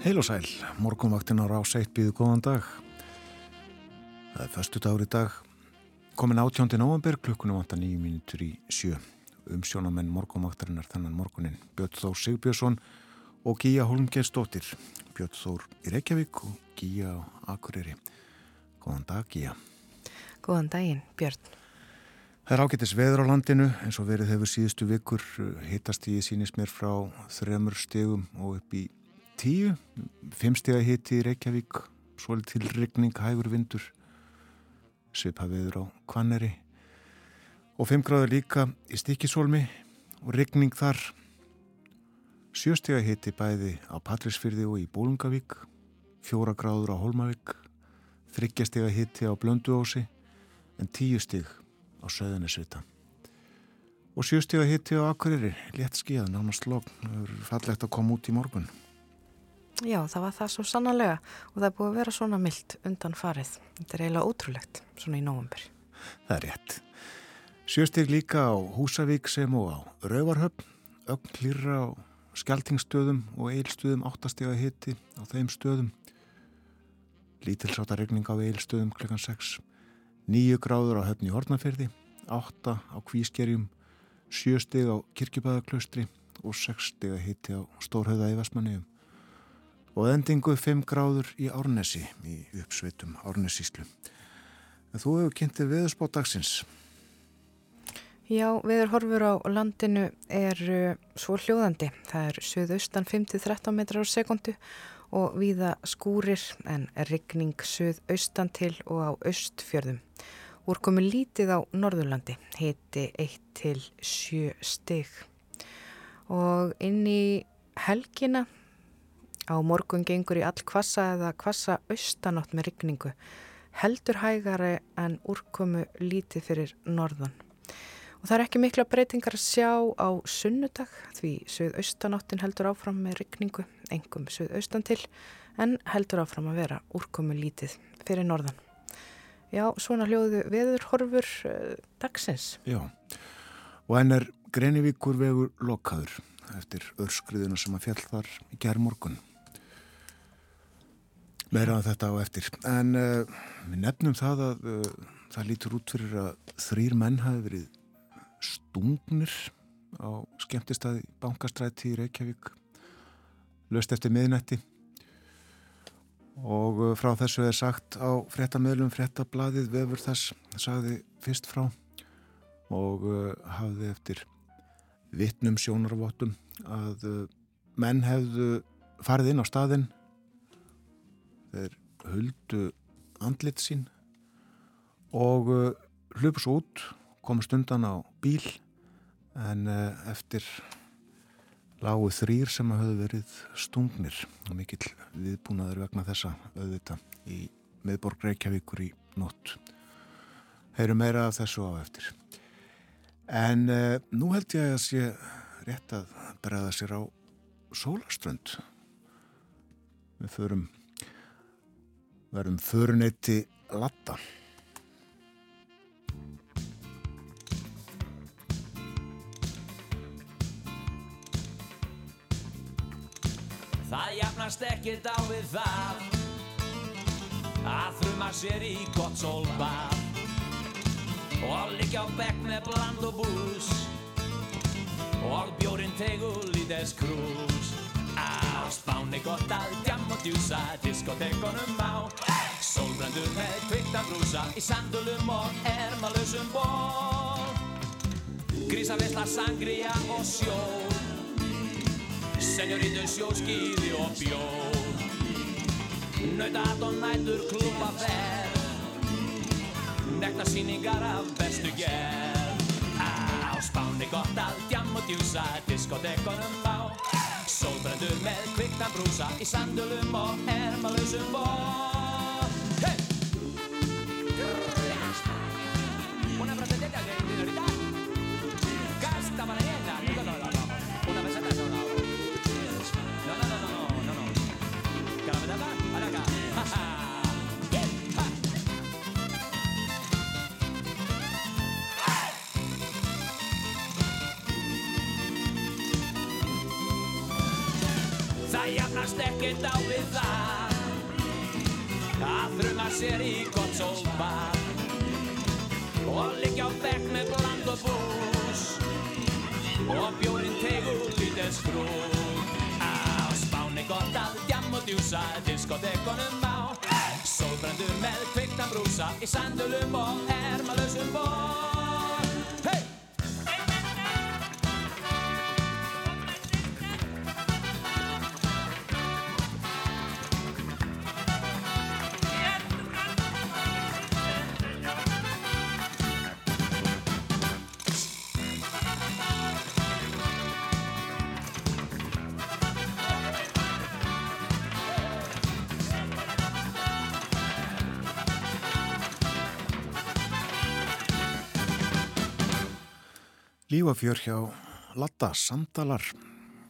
Heil og sæl, morgunvaktin á rás 1 býðu góðan dag. Það er förstu dagur í dag, komin 18. november, klukkunum vanta nýju mínutur í sjö. Umsjónamenn morgunvaktarinnar þannan morgunin Björn Þór Sigbjörnsson og Gíja Holmgersdóttir. Björn Þór í Reykjavík og Gíja á Akureyri. Góðan dag Gíja. Góðan daginn Björn. Það er ágættis veður á landinu eins og verið hefur síðustu vikur hittast í sínist mér frá þremur stegum og upp í tíu, fimmstega hitti í Reykjavík, svolít til rigning, hægur vindur, svipaviður á Kvanneri og fimm gráður líka í Stikisólmi og rigning þar, sjöstega hitti bæði á Patrísfyrði og í Bólungavík, fjóra gráður á Holmavík, þryggjastega hitti á Blönduósi en tíu stig á Söðunisvita. Og sjöstega hitti á Akureyri, létt skíðan, nánast logn, fallegt að koma út í morgun. Já, það var það svo sannarlega og það er búið að vera svona myllt undan farið. Þetta er eiginlega ótrúlegt, svona í nógumbur. Það er rétt. Sjöstig líka á Húsavík sem og á Rauvarhöfn, ögn klýra á Skeltingstöðum og Eilstöðum áttastega hitti á þeim stöðum. Lítilsáta regning á Eilstöðum klukkan 6. Níu gráður á höfni Hortnafyrði, átta á Kvískerjum, sjöstig á Kirkjubæðaklaustri og sexstega hitti á Stórhauða í Vestmanniðum og endingu 5 gráður í Árnesi í uppsveitum Árnesíslu. Þú hefur kynntið veðurspátt dagsins. Já, veður horfur á landinu er svo hljóðandi. Það er söðaustan 5-13 metrar á sekundu og viða skúrir en rigning söðaustan til og á austfjörðum. Úr komi lítið á Norðurlandi, heiti 1-7 stygg. Og inn í helgina Á morgun gengur í all kvassa eða kvassa austanátt með rigningu, heldur hægari en úrkomu lítið fyrir norðan. Og það er ekki mikla breytingar að sjá á sunnudag því söðaustanáttin heldur áfram með rigningu, engum söðaustan til, en heldur áfram að vera úrkomu lítið fyrir norðan. Já, svona hljóðu veður horfur uh, dagsins. Já, og enn er Grenivíkur vegur lokaður eftir örskriðuna sem að fjall þar í gerð morgun meira að þetta á eftir. En uh, við nefnum það að uh, það lítur út fyrir að þrýr menn hafi verið stungnir á skemmtistæði bankastræti í Reykjavík löst eftir miðnætti. Og uh, frá þessu er sagt á frettamöðlum frettablaðið vefur þess sagði fyrst frá og hafði eftir vittnum sjónarvottum að menn hefðu farið inn á staðinn þeir huldu andlit sín og uh, hlupus út komast undan á bíl en uh, eftir lágu þrýr sem hafði verið stungnir og mikill viðbúnaður vegna þessa auðvita í miðborg Reykjavíkur í nótt. Heyru meira af þessu á eftir. En uh, nú held ég að sé rétt að bregða sér á sólaströnd við förum verðum föruneyti latta. Það jafnast ekkert á við það að þrjuma sér í gott sólbað og líka á bekk með bland og bús og bjórin tegur lítið skrús á spáni gott að djam og djúsa diskotekonum á Sólbrandur með kvikta brúsa í sandulum og ermalösum ból Grísavesla, sangria og sjó. Senjóritur sjóskýði og bjó. Nautat og nætur klúpa verð Nekta síningar af bestu gerð. Á spáni gott að djam og djúsa diskotekonum á Sólbrendur með kvikna brúsa í sandulum og ermalösum ból jafnast ekkert á við það. Að þrjuma sér í gott sólbar og liggja á bekk með bland og bús. Og bjórin tegur lítið skrú á spáni gott að djam og djúsa diskotekonum á. Sólbrendu með kviktan brúsa í sandulum og ermalösum ból Lífafjör hjá Latta, samdalar,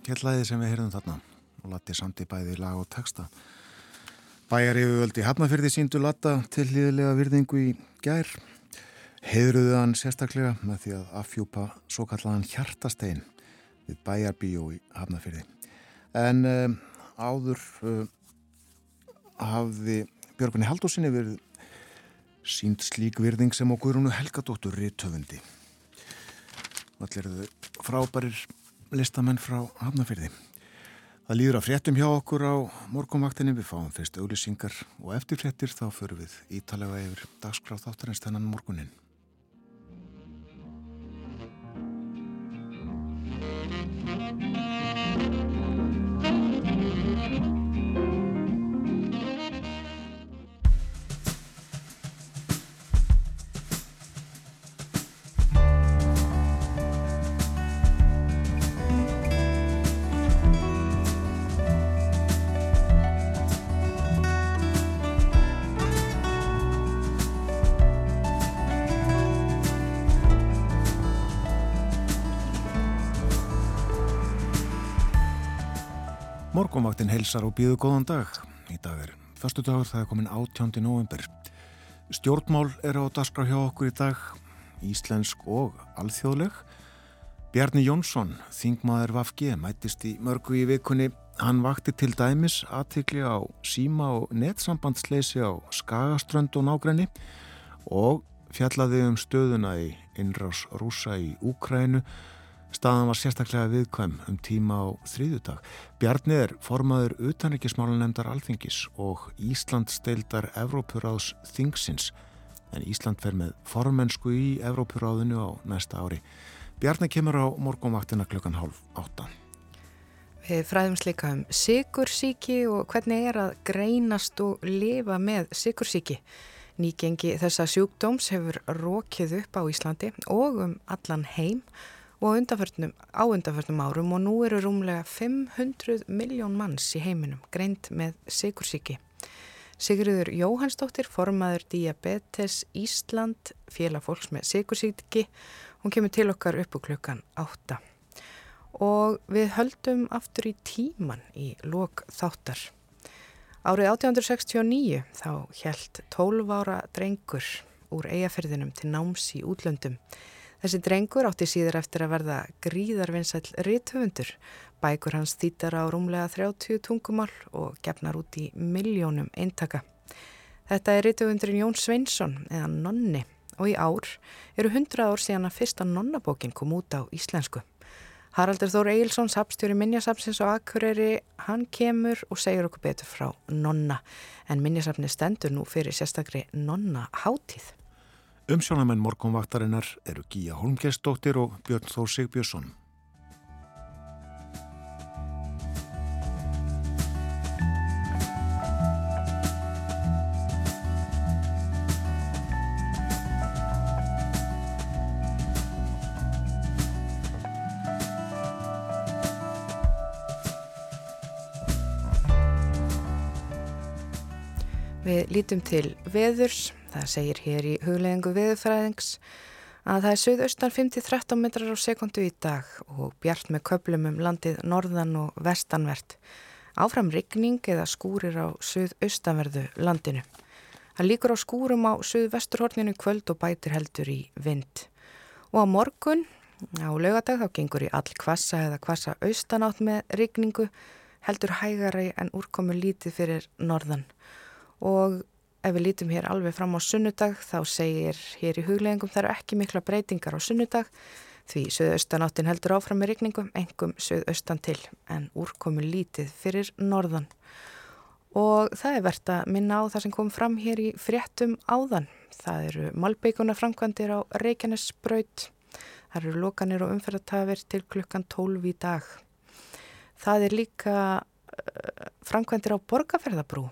kjellaði sem við heyrðum þarna og Latti samt í bæði lag og texta. Bæjar yfirvöldi Hafnafjörði síndu Latta til líðilega virðingu í gær. Heiðruðu hann sérstaklega með því að affjúpa svo kallaðan hjartastein við bæjarbíó í Hafnafjörði. En um, áður um, hafði Björgunni Haldósinni verið sínd slík virðing sem á Guðrúnu Helgadóttur Rittöfundi. Allir eru frábærir listamenn frá Hafnafyrði. Það líður að fréttum hjá okkur á morgunvaktinni. Við fáum fyrst auðlýsingar og eftir fréttir þá förum við ítalega yfir dagskráð þáttarins þennan morgunin. Morgonvaktin helsar og býðu góðan dag. Í dag er förstu dagur, það er komin 18. november. Stjórnmál er á dagskrá hjá okkur í dag, íslensk og alþjóðleg. Bjarni Jónsson, þingmaður Vafge, mætist í mörgu í vikunni. Hann vakti til dæmis aðtikli á síma og netsambandsleisi á Skagaströnd og nágræni og fjallaði um stöðuna í innrás rúsa í Úkrænu Staðan var sérstaklega viðkvæm um tíma á þrýðudag. Bjarni er formaður utanrikismálanemdar alþingis og Ísland steildar Evrópuráðs þingsins en Ísland fer með formensku í Evrópuráðinu á næsta ári. Bjarni kemur á morgunvaktina klukkan hálf átta. Við fræðum slika um sigursíki og hvernig er að greinast og lifa með sigursíki. Nýgengi þessa sjúkdóms hefur rókið upp á Íslandi og um allan heim og og á undanförnum árum og nú eru rúmlega 500 miljón manns í heiminum greint með sigursíki. Sigriður Jóhannsdóttir, formaður Diabetes Ísland, félag fólks með sigursíki, hún kemur til okkar upp úr klukkan 8. Og við höldum aftur í tíman í lok þáttar. Árið 1869 þá helt 12 ára drengur úr eigafyrðinum til náms í útlöndum. Þessi drengur átti síður eftir að verða gríðarvinnsæl rithöfundur. Bækur hans þýtar á rúmlega 30 tungumál og gefnar út í miljónum eintaka. Þetta er rithöfundurinn Jón Sveinsson eða Nonni og í ár eru 100 ár síðan að fyrsta Nonnabókin kom út á íslensku. Haraldur Þór Eilsson, sapstjóri Minjasapsins og Akureyri, hann kemur og segir okkur betur frá Nonna en Minjasapni stendur nú fyrir sérstakri Nonna hátíð. Umsjónamenn morgunvaktarinnar eru Gíja Holmgjensdóttir og Björn Þór Sigbjörnsson. Við lítum til veðurs Það segir hér í huglegingu viðfræðings að það er söðaustan 5-13 metrar á sekundu í dag og bjart með köplum um landið norðan og vestanvert. Áfram rigning eða skúrir á söðaustanverðu landinu. Það líkur á skúrum á söðvesturhorninu kvöld og bætir heldur í vind. Og á morgun, á lögadag, þá gengur í all kvassa eða kvassa austanátt með rigningu heldur hægari en úrkomu lítið fyrir norðan og ef við lítum hér alveg fram á sunnudag þá segir hér í hugleggingum það eru ekki mikla breytingar á sunnudag því söðaustanáttin heldur áfram með rikningum, engum söðaustan til en úrkomu lítið fyrir norðan og það er verðt að minna á það sem kom fram hér í fréttum áðan. Það eru malbeikuna framkvæmdir á Reykjanesbraut, það eru lokanir og umferðartafir til klukkan 12 í dag. Það er líka uh, framkvæmdir á borgarferðabrú.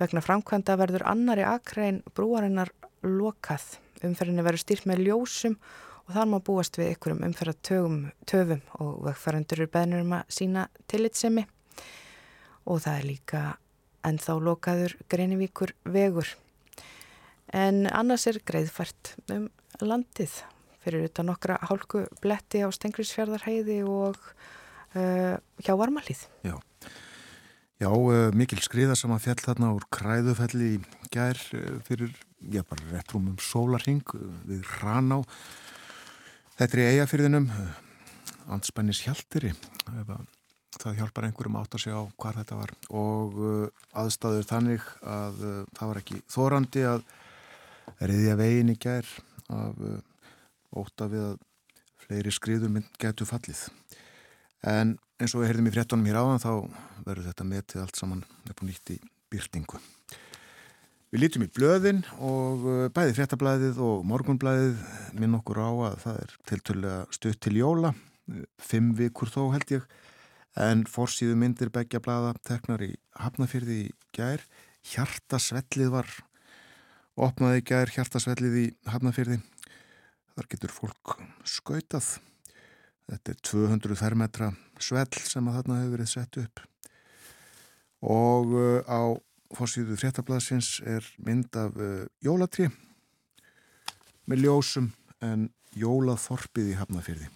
Vegna framkvæmda verður annari akrein brúarinnar lokað. Umferðinni verður stýrt með ljósum og þar má búast við ykkurum umferðartöfum og vegfærandur eru beðnur um að sína tillitsemi og það er líka ennþá lokaður Greinivíkur vegur. En annars er greiðfært um landið fyrir utan nokkra hálku bletti á Stengriðsfjörðarheiði og uh, hjá Varmalíð. Já, Já uh, mikil skriða sem að fjall þarna úr kræðufelli í gær uh, fyrir, já bara rétt rúmum sólarhing uh, við Raná. Þetta er í eigafyrðinum, anspennis hjáltiri, það hjálpar einhverjum átt að sjá hvað þetta var og aðstæður þannig að það var ekki þórandi að reyðja vegin í gær af óta við að fleiri skriðum getur fallið en eins og við heyrðum í fréttonum hér áðan þá verður þetta metið allt saman upp og nýtt í byrtingu Við lítum í blöðin og uh, bæði fréttablaðið og morgunblaðið minn okkur á að það er tiltölulega stutt til jóla fimm vikur þó held ég. En fórsíðu myndir begja blada teknar í Hafnafyrði í gær. Hjartasvellið var opnaði gær hjartasvellið í Hafnafyrði þar getur fólk skautað þetta er 200 fermetra svell sem að þarna hefur verið sett upp. Og uh, á fórsíðu fréttablasins er mynd af uh, jólatri með ljósum en jólaþorpið í Hafnafyrði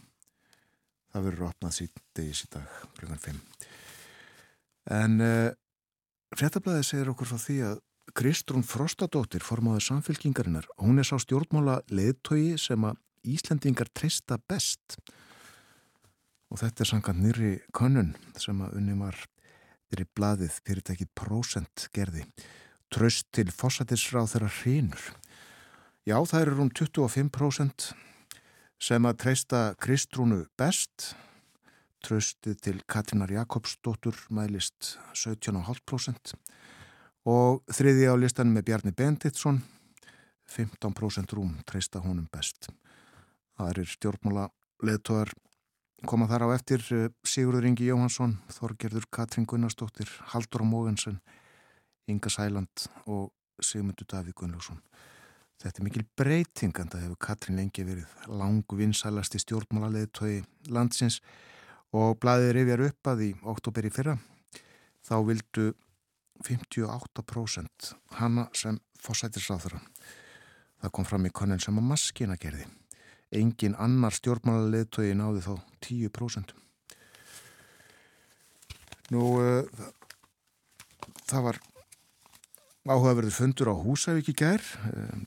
það verður opnað síðdeis í dag klukkan 5 en uh, fréttablaðið segir okkur frá því að Kristrún Frostadóttir formáður samfélkingarinnar, hún er sá stjórnmála leðtogi sem að Íslandingar treysta best og þetta er sangant nýri konun sem að unni var þeirri blaðið fyrirtækið prosent gerði. Tröst til fósætisráð þeirra hrínur já það eru rúm 25% sem að treysta Kristrúnu best. Tröstið til Katrinar Jakobsdóttur mælist 17,5% og þriði á listan með Bjarni Benditsson 15% rúm treysta honum best. Það er stjórnmála leðtóðar koma þar á eftir eh, Sigurður Ingi Jóhansson, Þorgerður Katrin Gunnarsdóttir, Haldur Mógensen Inga Sæland og Sigmundur Davík Gunnlússon Þetta er mikil breyting en það hefur Katrin lengi verið langu vinsælasti stjórnmálarleðtói landsins og blæðið rifjar upp að í oktober í fyrra þá vildu 58% hanna sem fósætisráþara. Það kom fram í konin sem að maskina gerði. Engin annar stjórnmálarleðtói náði þá 10%. Nú, uh, það var áhugaverður fundur á Húsavík í gær.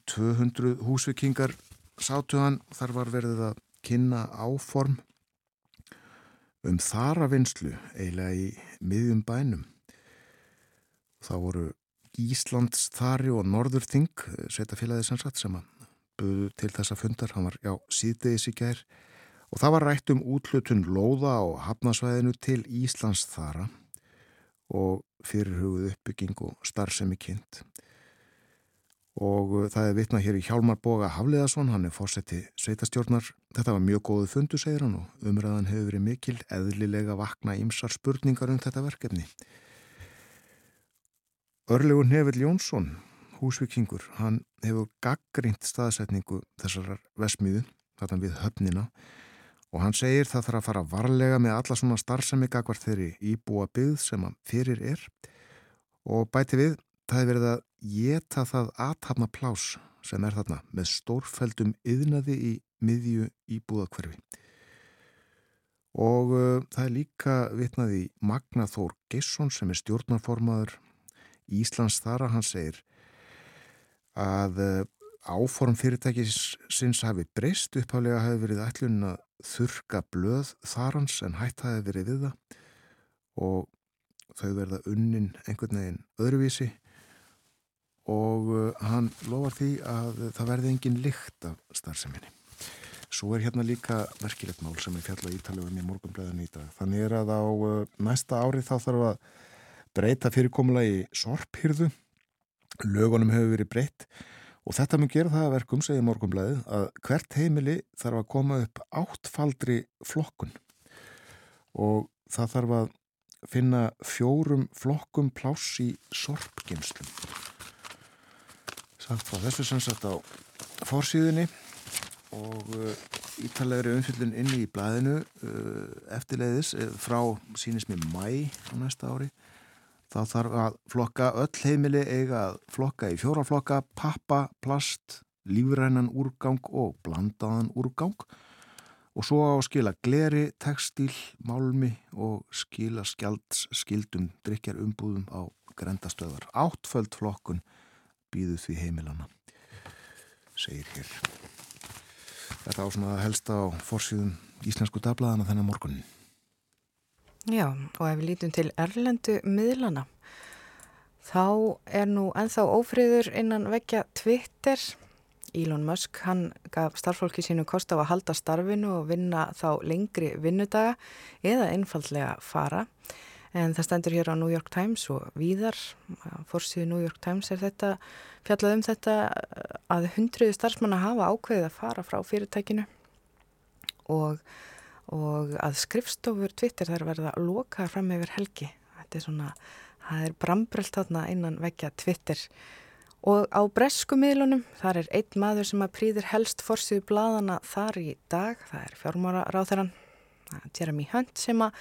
200 húsvikingar sátuðan þar var verið að kynna áform um þaravinslu eiginlega í miðjum bænum. Þá voru Íslands þari og Norðurþing setjafélagið sem satt sem að buðu til þessa fundar, hann var já síðdeis í gær og það var rætt um útlutun lóða á hafnasvæðinu til Íslands þara og fyrirhugðu uppbygging og starfsemi kynnt og uh, það er vitnað hér í Hjálmar Boga Hafleðarsson, hann er fórsetti sveitastjórnar. Þetta var mjög góðu fundu, segir hann og umræðan hefur verið mikil, eðlilega vakna ímsar spurningar um þetta verkefni. Örlegur Nefell Jónsson, húsvikingur, hann hefur gaggrínt staðsetningu þessar vesmiðu, þarna við höfnina og hann segir það þarf að fara varlega með alla svona starfsemi gagvart þeirri íbúa byggð sem hann fyrir er og bæti við, það hefur verið að geta það aðtapna plás sem er þarna með stórfældum yðnaði í miðju íbúðakverfi og uh, það er líka vitnaði Magnathór Gesson sem er stjórnarformaður Íslands þara, hann segir að uh, áform fyrirtækisins hafi breyst upphálega hafi verið ætlun að þurka blöð þarans en hætt hafi verið við það og þau verða unnin einhvern veginn öðruvísi og uh, hann lofar því að það verði engin lykt af starfseminni. Svo er hérna líka verkilegt mál sem er fjallað ítalið um í morgunblæðinu í dag. Þannig er að á uh, næsta ári þá þarf að breyta fyrirkomulagi sorphyrðu. Lögunum hefur verið breytt og þetta mun gera það að verkum, segja morgunblæðið, að hvert heimili þarf að koma upp áttfaldri flokkun. Og það þarf að finna fjórum flokkum pláss í sorpginslum sagt frá þessu sem sagt á fórsíðunni og uh, ítalegri umfyllin inni í blæðinu uh, eftirleiðis uh, frá sínist mér mæ á næsta ári þá þarf að flokka öll heimili eiga að flokka í fjóra flokka pappa, plast, lífrænan úrgang og blandaðan úrgang og svo á að skila gleri, textil, málmi og skila skjalds skildum drikjar umbúðum á grendastöðar. Áttföld flokkun býðu því heimilana, segir hér. Þetta á svona helst á fórsíðum íslensku dablaðana þennan morgunin. Já, og ef við lítum til erlendu miðlana, þá er nú enþá ófriður innan vekja Twitter. Elon Musk, hann gaf starffólki sínu kost á að halda starfinu og vinna þá lengri vinnudaga eða einfallega fara. En það stendur hér á New York Times og víðar, fórsíðu New York Times er þetta, fjallað um þetta að hundruði starfsmanna hafa ákveðið að fara frá fyrirtækinu og, og að skrifstofur Twitter þær verða að loka fram yfir helgi. Þetta er svona, það er brambröld þarna innan vekja Twitter og á bresku miðlunum, þar er einn maður sem að prýðir helst fórsíðu bladana þar í dag, það er fjármára ráþeran, Jeremy Hunt sem að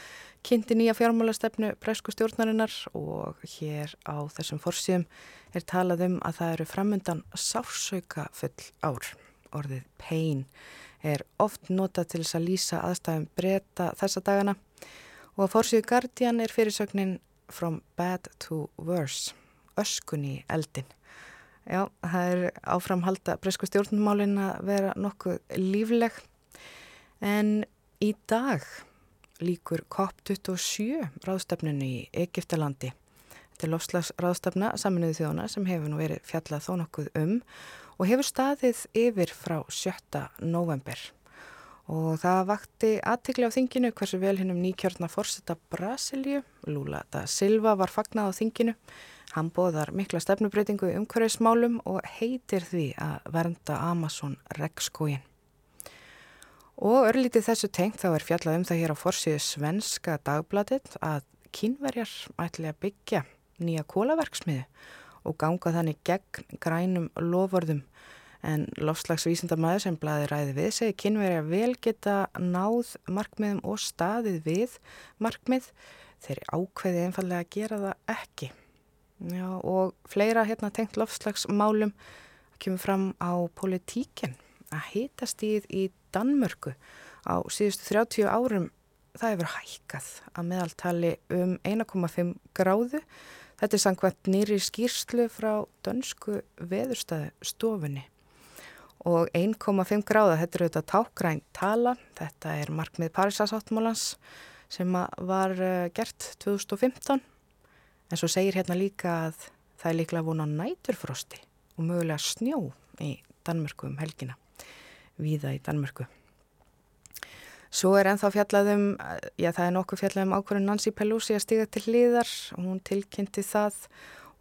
kynnti nýja fjármálastefnu bresku stjórnarinnar og hér á þessum fórsíðum er talað um að það eru framundan sársauka full ár. Orðið pain er oft notað til þess að lýsa aðstæðum breyta þessa dagana og að fórsíðu Guardian er fyrirsögnin From Bad to Worse, öskunni eldin. Já, það er áframhalda bresku stjórnmálin að vera nokkuð lífleg en í dag líkur COP27 ráðstefnunu í Egiptalandi. Þetta er lofslagsráðstefna saminuðu þjóna sem hefur nú verið fjallað þó nokkuð um og hefur staðið yfir frá 7. november. Og það vakti aðtikli á þinginu hversu vel hennum nýkjörna fórsetta Brasilíu, Lula da Silva var fagnað á þinginu. Hann bóðar mikla stefnubreitingu umhverfismálum og heitir því að vernda Amazon regnskóin. Og örlítið þessu tengt þá er fjallað um það hér á forsiðu svenska dagbladit að kínverjar ætli að byggja nýja kólaverksmiðu og ganga þannig gegn grænum lofvörðum en lofslagsvísindamæður sem blaði ræði við segi kynverja vel geta náð markmiðum og staðið við markmið. Þeir ákveði einfallega að gera það ekki. Já, og fleira hérna tengt lofslagsmálum kemur fram á politíkinn að hitast í Danmörku á síðustu 30 árum það hefur hækkað að meðaltali um 1,5 gráðu. Þetta er sangvæmt nýri skýrslu frá dönsku veðurstaðu stofunni og 1,5 gráða, þetta er auðvitað tákgræn tala, þetta er markmið Parísasáttmálans sem var eh, gert 2015 en svo segir hérna líka að það er líklega vona næturfrosti og mögulega snjó í Danmörku um helgina víða í Danmörku. Svo er ennþá fjallaðum, já það er nokkuð fjallaðum ákvörðun Nancy Pelosi að stiga til hliðar. Og hún tilkynnti það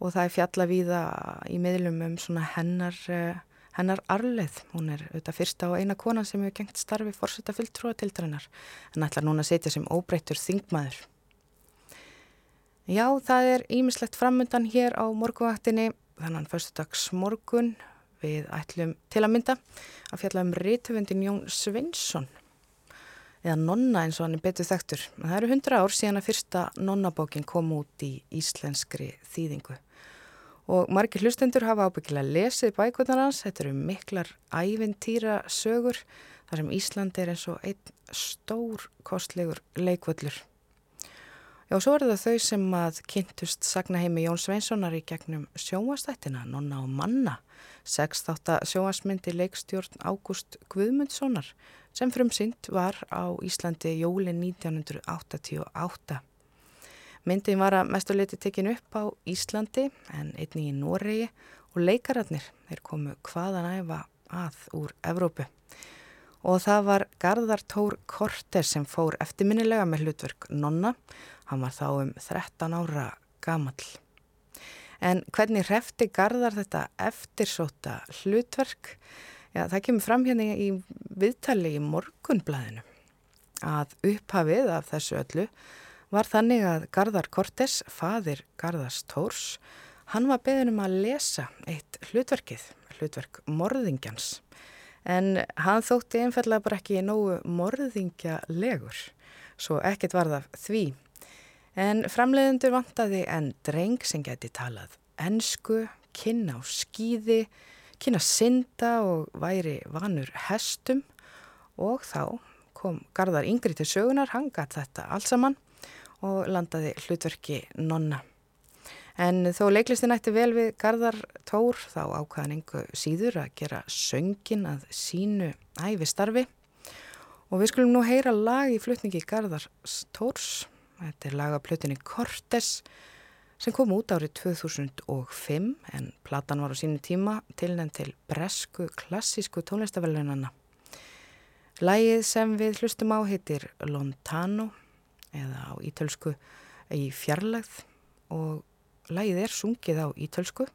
og það er fjallað víða í miðlum um svona hennar, eh, hennar arleð. Hún er auðvitað fyrsta og eina konan sem hefur gengt starfi fórsetta fulltrúa til drennar en ætlar núna að setja sem óbreyttur þingmaður. Já, það er ímislegt framöndan hér á morgunvaktinni, þannig að fyrstudags morgun við ætlum til að mynda að fjalla um rítvöndin Jón Svinsson eða nonna eins og hann er betur þekktur. Það eru hundra ár síðan að fyrsta nonnabókin kom út í íslenskri þýðingu og margir hlustendur hafa ábyggilega lesið bækunar hans. Þetta eru miklar ævintýra sögur þar sem Ísland er eins og einn stór kostlegur leikvöllur. Já, svo er það þau sem að kynntust sagnaheimi Jón Sveinssonar í gegnum sjóastættina, Nonna og Manna Sexþátt sjóasmyndi leikstjórn Ágúst Guðmundssonar sem frumsynd var á Íslandi jólin 1988. Myndin var að mestuleiti tekin upp á Íslandi en einni í Noregi og leikararnir þeir komu hvaðan æfa að úr Evrópu. Og það var Garðar Tór Korter sem fór eftirminnilega með hlutverk Nonna. Hann var þá um 13 ára gamall. En hvernig hrefti Garðar þetta eftirsóta hlutverk? Já, það kemur fram hérna í viðtali í morgunblæðinu að upphafið af þessu öllu var þannig að Garðar Kortes, fadir Garðars Tórs, hann var beðin um að lesa eitt hlutverkið, hlutverk morðingjans. En hann þótti einfallega bara ekki nógu morðingjalegur, svo ekkert var það því. En framleiðendur vantaði en dreng sem geti talað ennsku, kynna á skýði, kynna synda og væri vanur hestum og þá kom Garðar Yngri til sögunar, hann gatt þetta allsamann og landaði hlutverki nonna. En þó leiklistin ætti vel við Garðar Tór þá ákvaðan einhver síður að gera söngin að sínu æfi starfi og við skulum nú heyra lag í flutningi Garðar Tórs, þetta er lagaplutinni Kortes sem kom út árið 2005 en platan var á sínu tíma tilnænt til bresku klassísku tónlistafelunana. Lægið sem við hlustum á heitir Lontano eða á ítölsku í fjarlagð og lægið er sungið á ítölsku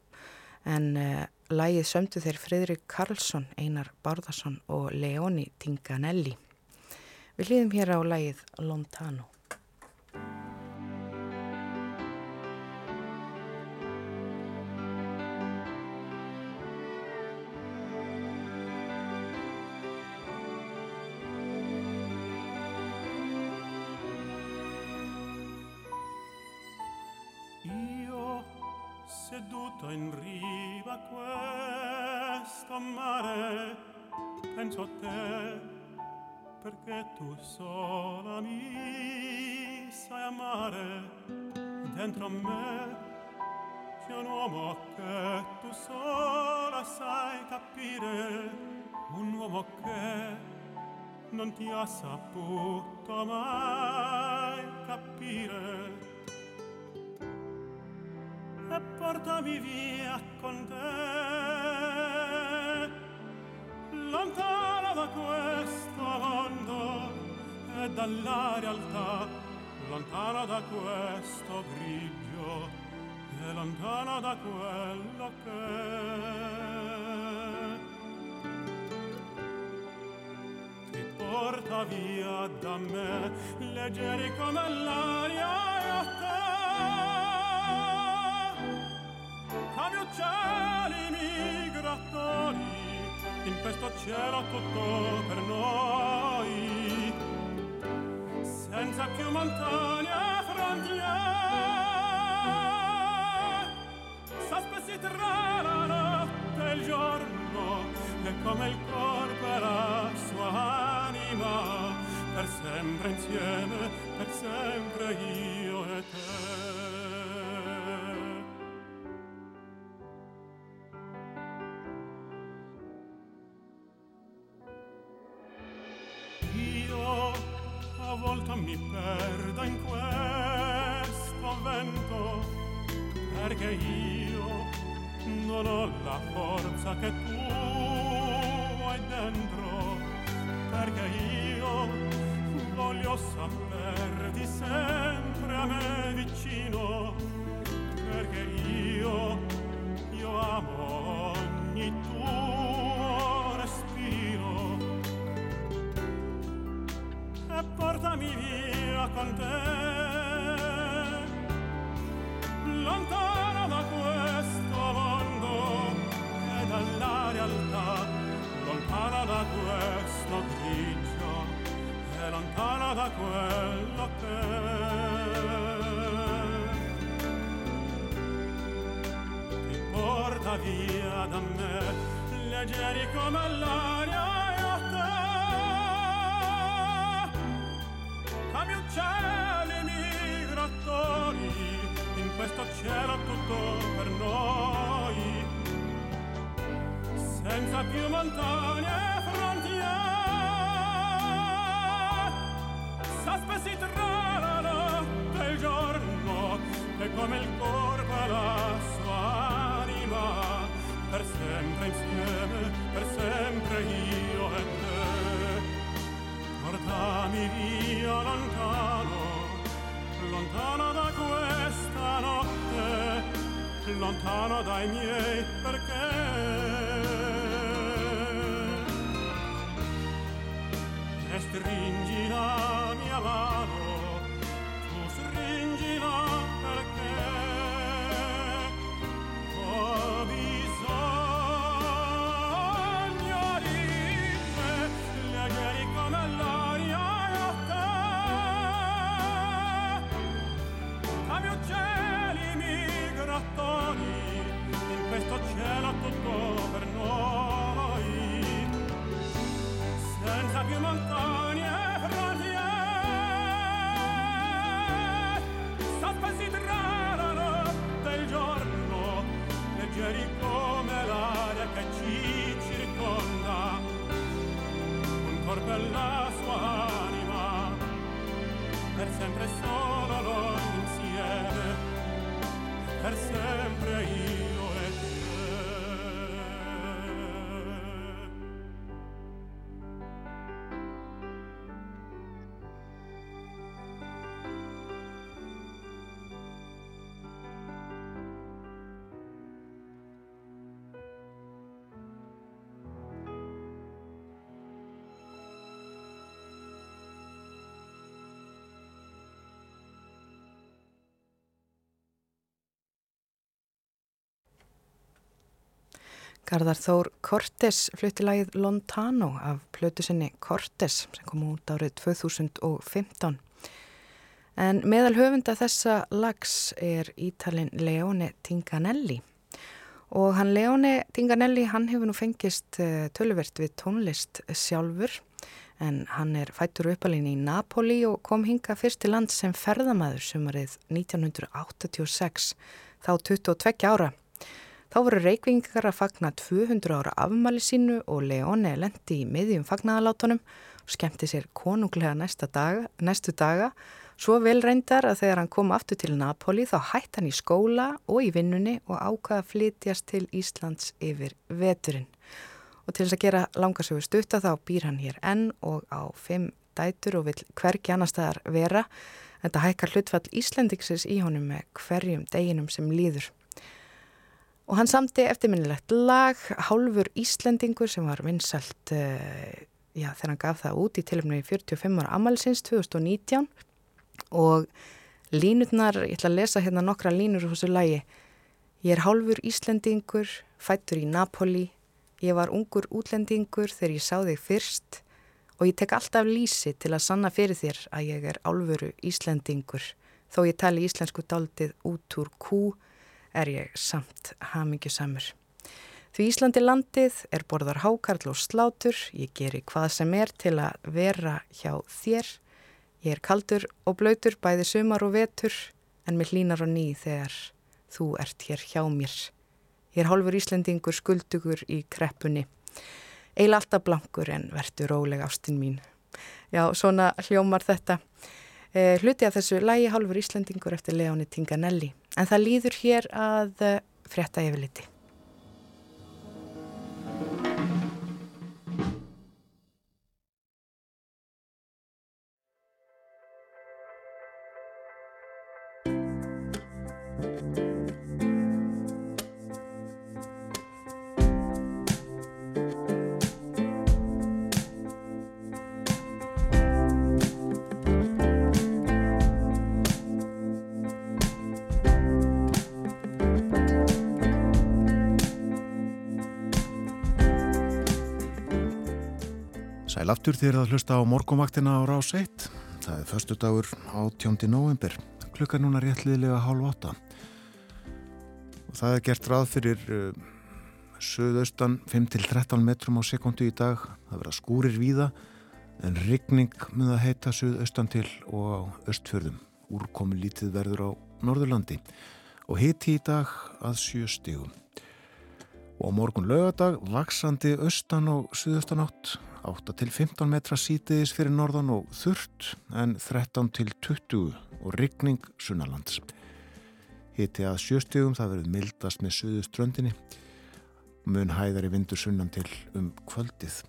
en uh, lægið sömdu þeir Fridrik Karlsson, Einar Bárðarsson og Leoni Tinganelli. Við hlýðum hér á lægið Lontano. Tu sola mi sai amare dentro a me c'è un uomo che tu sola sai capire un uomo che non ti ha saputo mai capire. E portami via con te lontano da questo mondo e dalla realtà lontano da questo grigio e lontano da quello che ti porta via da me leggeri come l'aria e a te. Come uccelli migratori in questo cielo tutto per noi senza più montagne frontiere sospesi tra la notte e il giorno e come il corpo e la sua anima per sempre insieme per sempre io e te volta mi perdo in questo vento perché io non ho la forza che tu hai dentro perché io voglio saperti sempre a me vicino perché io io amo ogni tuo e portami via con te. Lontano da questo mondo e dalla realtà lontano da questo grigio e lontano da quello che ti porta via da me leggeri come l'aria tutto per noi, senza più montagne lontano dai miei perché Garðar Þór Cortes flutti lagið Lontano af plötu sinni Cortes sem kom út árið 2015. En meðal höfunda þessa lags er ítalinn Leone Tinganelli. Og hann Leone Tinganelli, hann hefur nú fengist eh, töluvert við tónlist sjálfur en hann er fættur uppalinn í Napoli og kom hinga fyrst til land sem ferðamaður sumarið 1986, þá 22 ára. Þá voru reikvingar að fagna 200 ára afmæli sínu og Leone lendi í miðjum fagnaðalátunum og skemmti sér konunglega daga, næstu daga. Svo vel reyndar að þegar hann kom aftur til Napoli þá hætti hann í skóla og í vinnunni og ákvaða að flytjast til Íslands yfir veturinn. Og til þess að gera langarsögu stutta þá býr hann hér enn og á fimm dætur og vil hvergi annar staðar vera. Þetta hækkar hlutfall Íslendiksins í honum með hverjum deginum sem líður. Og hann samti eftirminnilegt lag, Hálfur Íslendingur sem var vinsalt uh, já, þegar hann gaf það út í tilumni 45 ára amalsins 2019 og línutnar, ég ætla að lesa hérna nokkra línur úr þessu lagi. Ég er hálfur Íslendingur, fættur í Napoli, ég var ungur útlendingur þegar ég sá þig fyrst og ég tek alltaf lísi til að sanna fyrir þér að ég er álfuru Íslendingur. Þó ég tali íslensku daldið út úr kú, er ég samt hamingjusamur. Því Íslandi landið er borðar hákarl og slátur, ég geri hvað sem er til að vera hjá þér. Ég er kaldur og blöytur bæði sumar og vetur, en mér hlínar á ný þegar þú ert hér hjá mér. Ég er hálfur Íslandingur skuldugur í kreppunni. Eila alltaf blankur en verður róleg ástinn mín. Já, svona hljómar þetta. Eh, hluti af þessu lægi hálfur Íslandingur eftir Leóni Tinganelli. En það líður hér að uh, frétta yfirliti. Sæl aftur þér að hlusta á morgumvaktina á rás 1. Það er förstu dagur 18. november. Klukka núna réttliðilega hálf 8. Og það er gert ráð fyrir uh, söðaustan 5-13 metrum á sekundu í dag. Það verða skúrir víða en rigning með að heita söðaustan til og á östfjörðum. Úrkomi lítið verður á Norðurlandi og hiti í dag að sjö stígum. Og á morgun lögadag vaksandi austan og suðaustan átt 8 til 15 metra sítiðis fyrir norðan og þurrt en 13 til 20 og rigning sunnalands. Hiti að sjöstegum það verið mildast með söðu ströndinni mun hæðari vindur sunnan til um kvöldið.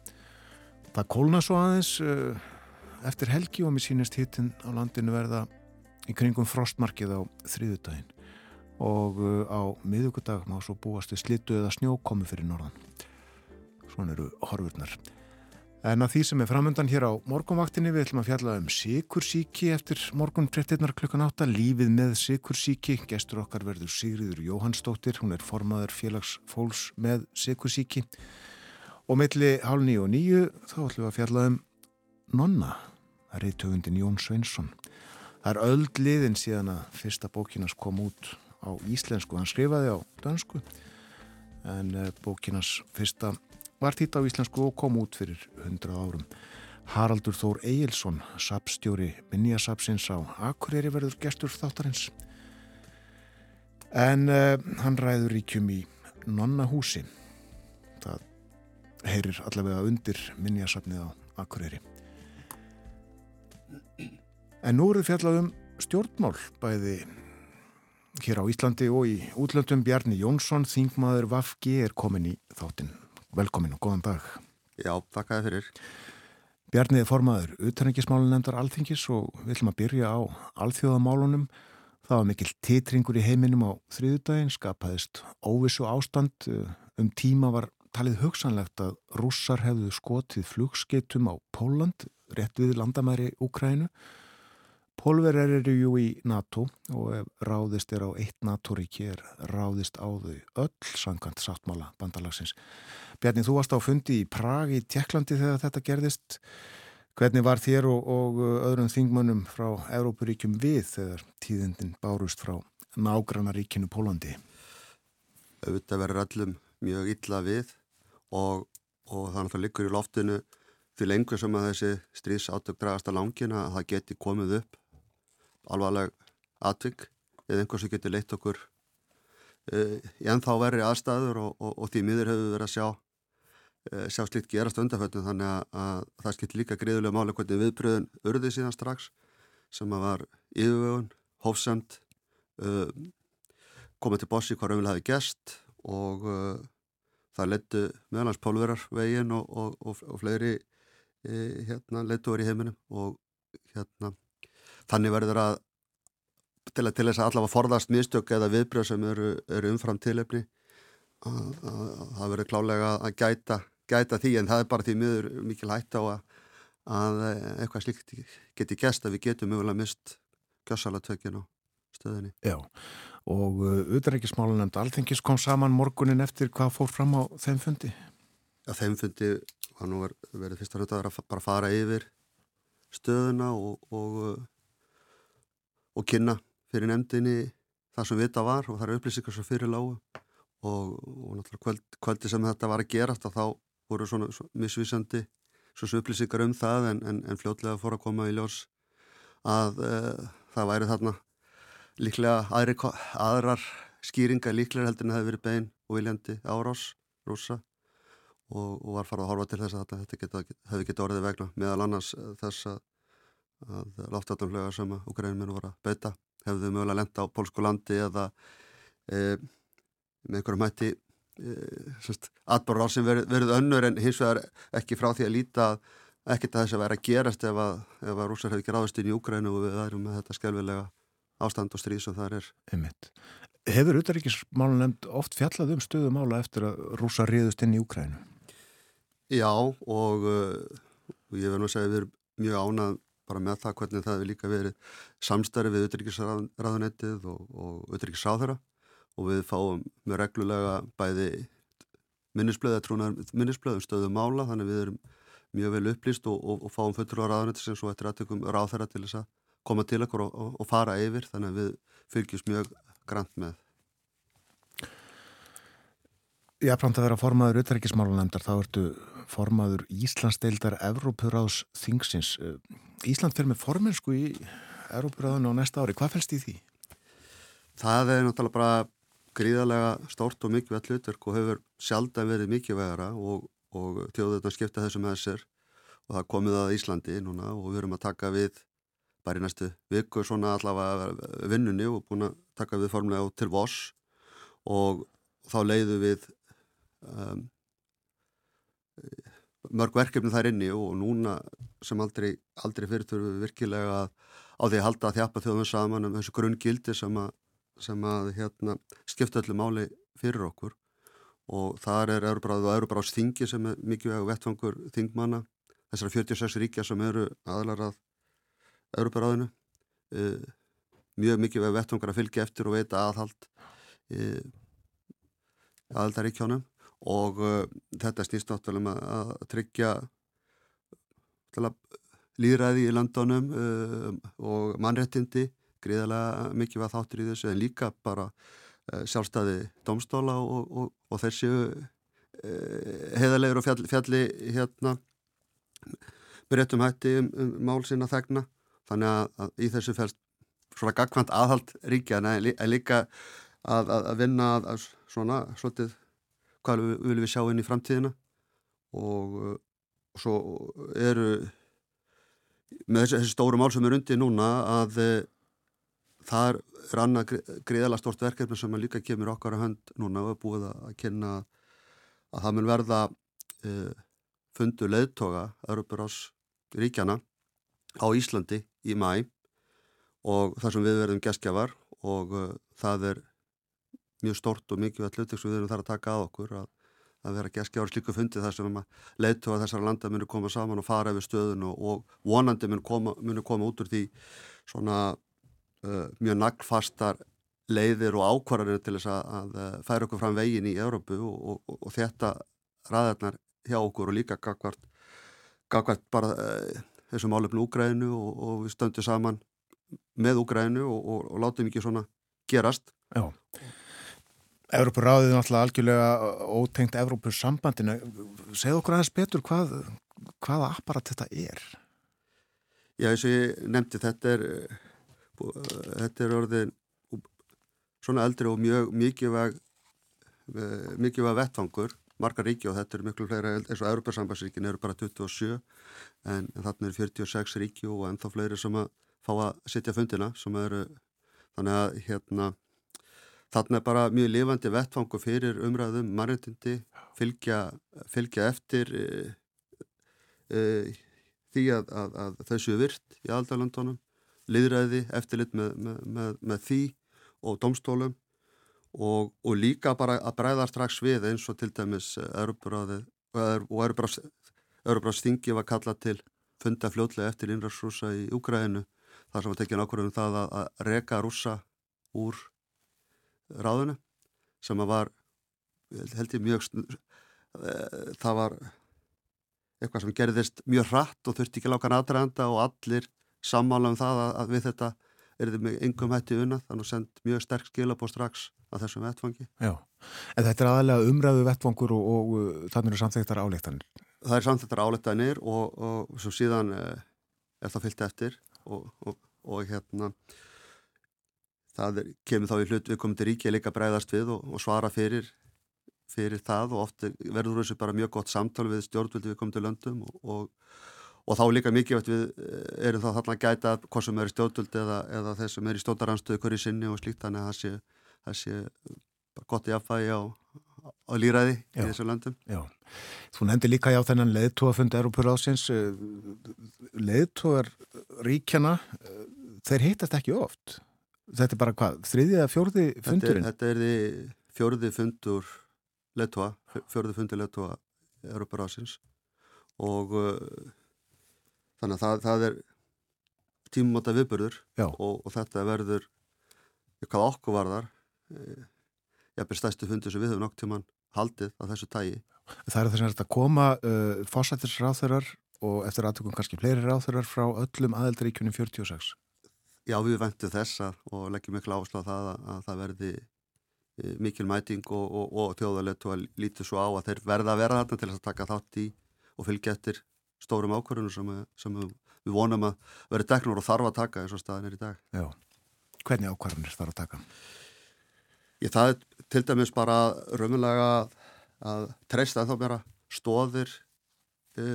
Það kólna svo aðeins uh, eftir helgi og mér sínist hitin á landinu verða í kringum frostmarkið á þriðudaginn og uh, á miðugudag má svo búast við slittu eða snjókomi fyrir norðan. Svona eru horfurnar. En að því sem er framöndan hér á morgunvaktinni við ætlum að fjalla um sikursíki eftir morgun 13. klukkan 8 lífið með sikursíki. Gestur okkar verður Sigriður Jóhannsdóttir, hún er formaður félagsfólks með sikursíki og melli hálf nýju og nýju þá ætlum við að fjalla um Nonna, það er reytöfundin Jón Sveinsson. Það er öll liðin síðan að fyrsta bókinas kom út á íslensku, hann skrifaði á dansku en eh, bókinas fyrsta var þýtt á íslensku og kom út fyrir 100 árum. Haraldur Þór Egilson, sapstjóri Minniasapsins á Akureyri verður gestur þáttarins. En uh, hann ræður ríkjum í Nonnahúsi. Það heyrir allavega undir Minniasapnið á Akureyri. En nú eru fjallað um stjórnmál bæði hér á Íslandi og í útlöndum Bjarni Jónsson, þingmaður Vafgi er komin í þáttinn. Velkomin og góðan dag. Já, takk að þið fyrir. Bjarnið er formaður utanengismálun nefndar alþingis og við ætlum að byrja á alþjóðamálunum. Það var mikil titringur í heiminum á þriðudaginn, skapaðist óvissu ástand. Um tíma var talið hugsanlegt að rússar hefðu skotið flugskeitum á Póland, rétt við landamæri Úkrænu. Pólverjar eru jú í NATO og ef ráðist er á eitt NATO-ríki er ráðist á þau öll sangant sáttmála bandalagsins. Bjarni, þú varst á fundi í Prag í Tjekklandi þegar þetta gerðist. Hvernig var þér og, og öðrum þingmönnum frá Európaríkjum við þegar tíðindin bárust frá nágrannaríkinu Pólandi? Auðvitað verður öllum mjög illa við og, og þannig að það liggur í loftinu til einhver sem að þessi stríðsátök dragast að langina að það geti komið upp alvarleg atvik eða einhver sem geti leitt okkur uh, í ennþá verri aðstæður og, og, og því miður hefur við verið að sjá uh, sjá slikt gerast undarföldum þannig að, að það skilt líka greiðulega máli hvernig viðbröðun urði síðan strax sem að var yfirvögun, hófsamt uh, komið til bossi hvað raunvel hafi gest og það lettu meðalans pólverar veginn og, og fleiri hérna lettu verið í heiminum og hérna þannig verður að til, að, til þess að allavega forðast mistök eða viðbröð sem eru, eru umfram tilefni að það verður klálega að gæta, gæta því en það er bara því miður mikil hætt á að eitthvað slíkt geti gæst að við getum mögulega mist gjössalatökin á stöðinni. Já og auðverðarikismálun nefnd Alþengis kom saman morgunin eftir hvað fór fram á þeim fundi? Já, þeim fundi var nú verið fyrst að hluta að bara fara yfir stöðuna og, og og kynna fyrir nefndinni það sem vita var og það eru upplýsingar sem fyrir lágu og, og náttúrulega kvöld, kvöldi sem þetta var að gera þá voru svona, misvísandi svona upplýsingar um það en, en, en fljótlega fór að koma í ljós að uh, það væri þarna líklega aðri, aðrar skýringar líklega heldur en það hefði verið bein og viljandi árás rúsa og, og var farað að horfa til þess að þetta geta, hefði getið orðið vegna meðal annars þess að að loftatumflögar sem að Ukraínuminn voru að beita hefðu mögulega lenda á pólsku landi eða e, með einhverjum hætti e, atbárur á sem verið, verið önnur en hins vegar ekki frá því að líta ekkert að þess að vera að gerast ef að, ef að rúsar hefði ekki ráðist inn í Ukraínu og við værum með þetta skjálfilega ástand og stríð sem þar er. Einmitt. Hefur utaríkismálun nefnd oft fjallað um stöðumála eftir að rúsar riðust inn í Ukraínu? Já og, og ég verður að segja að við erum mjög ánað bara með það hvernig það hefur líka verið samstarfi við utryggisraðunettið og, og utryggisráðara og við fáum með reglulega bæði minnisblöð eða trúnar minnisblöð um stöðu mála þannig við erum mjög vel upplýst og, og, og fáum fötur á raðunetti sem svo eftir aðtökum ráðherra til þess að koma til okkur og fara yfir þannig við fylgjum mjög grænt með Jáfnframt að vera formaður utryggismálunemndar þá ertu formaður Íslandsdeildar Evrópuráðs þingsins Ísland fyrir með formensku í Európaráðinu á næsta ári. Hvað fælst í því? Það er náttúrulega bara gríðarlega stórt og mikilvægt hlutverk og hefur sjaldan verið mikilvægara og, og tjóðurna skipta þessu með þessir og það komið að Íslandi núna og við erum að taka við bara í næstu viku svona allavega vinnunni og búin að taka við formlega til Voss og þá leiðu við um, mörg verkefni þar inni og núna sem aldrei, aldrei fyrir þurfum við virkilega að, á því að halda að þjapa þjóðum saman um þessu grunngildi sem að sem að hérna, skipta öllu máli fyrir okkur. Og þar er Euróbráð og Euróbráðs þingi sem er mikið vettfangur þingmanna þessara 46 ríkja sem eru aðlarað Euróbráðinu uh, mjög mikið vettfangur að fylgja eftir og veita aðhald uh, aðaldaríkjónum og uh, þetta snýst náttúrulega um að tryggja líðræði í landunum og mannrettindi gríðarlega mikið var þáttur í þessu en líka bara uh, sjálfstæði domstóla og, og, og þessu uh, eh, heðalegur og fjalli, fjalli hérna með réttum hætti um, um mál sinna þegna. Þannig að, að í þessu fælst svona gagkvæmt aðhald ríkja en líka að, að, að vinna að svona svolítið hvað við, viljum við sjá inn í framtíðina. Og, og svo eru með þessu, þessu stóru mál sem er undir núna að það er annað greiðala stort verkefni sem líka kemur okkar að hönd núna. Og er búið að kynna að það mun verða uh, fundu leðtoga Örubur-Ás ríkjana á Íslandi í mæ og þar sem við verðum geskjafar og uh, það er mjög stort og mikið hlutik sem við erum þar að taka að okkur að, að vera geskjafar slíku fundi þar sem leðtoga þessara landa munir koma saman og fara yfir stöðun og, og vonandi munir koma, muni koma út úr því svona uh, mjög naglfastar leiðir og ákvarðanir til þess að, að uh, færa okkur fram veginn í Európu og, og, og þetta ræðarnar hjá okkur og líka gagvart, gagvart bara uh, þessum álefnu Úgrænu og, og við stöndum saman með Úgrænu og látum ekki svona gerast. Já. Európuráðið er náttúrulega algjörlega ótengt Európusambandinu. Segð okkur aðeins betur hvað, hvaða apparat þetta er? Já, eins og ég nefndi þetta er þetta er orðin svona eldri og mjög mikilvæg eh, mikilvæg vettfangur margar ríki og þetta eru miklu fleira eins og Európa-sambandsríkin eru bara 27 en þarna eru 46 ríki og ennþá fleiri sem að fá að setja fundina sem eru þannig að hérna þarna er bara mjög lifandi vettfangu fyrir umræðum, mannreitindi fylgja, fylgja eftir e, e, því að, að, að þau séu virt í aldalandunum liðræði, eftirlit með, með, með, með því og domstólum og, og líka bara að bræða strax við eins og til dæmis Örubráði og Örubráðs þingi var kallað til funda fljóðlega eftir innræðsrúsa í Úgræðinu þar sem var tekið nákvæmum það að, að reka rúsa úr ráðinu sem að var held ég mjög eh, það var eitthvað sem gerðist mjög hratt og þurfti ekki lákan aðdraðanda og allir sammála um það að, að við þetta er þetta með yngum hætti unna þannig að send mjög sterk skilabó strax að þessum vettfangi. Já, en þetta er aðalega umræðu vettfangur og, og, og þannig eru samþektar áleiktanir. Það er samþektar áleiktanir og, og svo síðan eh, er það fyllt eftir og hérna það er, kemur þá í hlut við komum til ríkja líka breyðast við og svara fyrir fyrir það og oft verður þessu bara mjög gott samtal við stjórnvöldi við komum til löndum og og þá líka mikilvægt við eh, erum þá þarna að gæta hvað sem er í stjórnvöld eða, eða þess sem er í stótaranstöðu hverju sinni og slíkt þannig að það sé, það sé gott í affægi á, á líraði í þessu landum. Já, þú nefndi líka já þennan leðtóafund Europur ásins eh, leðtóar ríkjana eh, þeir heitast ekki oft. Þetta er bara hvað, þriðið eða fjórði fundurinn? Þetta er, þetta er fjórði fundur leðtóa, fjórði fundur leðtóa Europur ásins og þannig að það, það er tímumóta viðbörður og, og þetta verður hvað okkur varðar eh, jafnveg stæstu fundur sem við höfum nokk tíman haldið á þessu tægi Það er þess að þetta koma uh, fósættisráþurar og eftir aðtökum kannski fleiri ráþurar frá öllum aðeldaríkunum 46 Já, við ventum þess að, og leggjum miklu áslá það að, að það verði uh, mikil mæting og, og, og þjóðalett og að lítið svo á að þeir verða að vera þarna til að taka þátt í og fylgja eftir stórum ákvarðunum sem, sem við vonum að vera deknur og þarf að taka eins og staðin er í dag. Já, hvernig ákvarðunir þarf að taka? Ég það er til dæmis bara raunverulega að, að treysta þá bara stóðir e,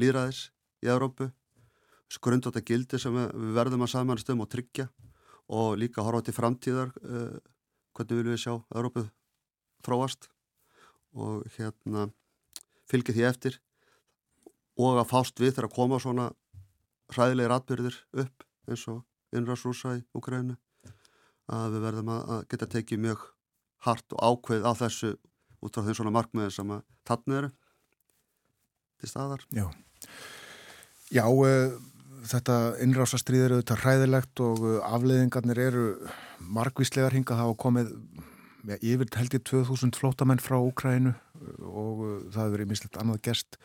líðræðis í Európu, skrundóta gildi sem við verðum að samanast um og tryggja og líka horfa til framtíðar e, hvernig viljum við sjá Európu þróast og hérna fylgja því eftir og að fást við þegar að koma svona hræðilegir atbyrðir upp eins og innræðsrúsa í Ukraínu að við verðum að geta tekið mjög hart og ákveð á þessu út frá þeim svona markmiðin sem að tannu eru til staðar. Já, Já uh, þetta innrásastrýð eru þetta hræðilegt og uh, afleiðingarnir eru margvíslegar hingað. Hafa komið ja, yfir held ég 2000 flótamenn frá Úkrænu og uh, það hefur verið mislegt annað gerst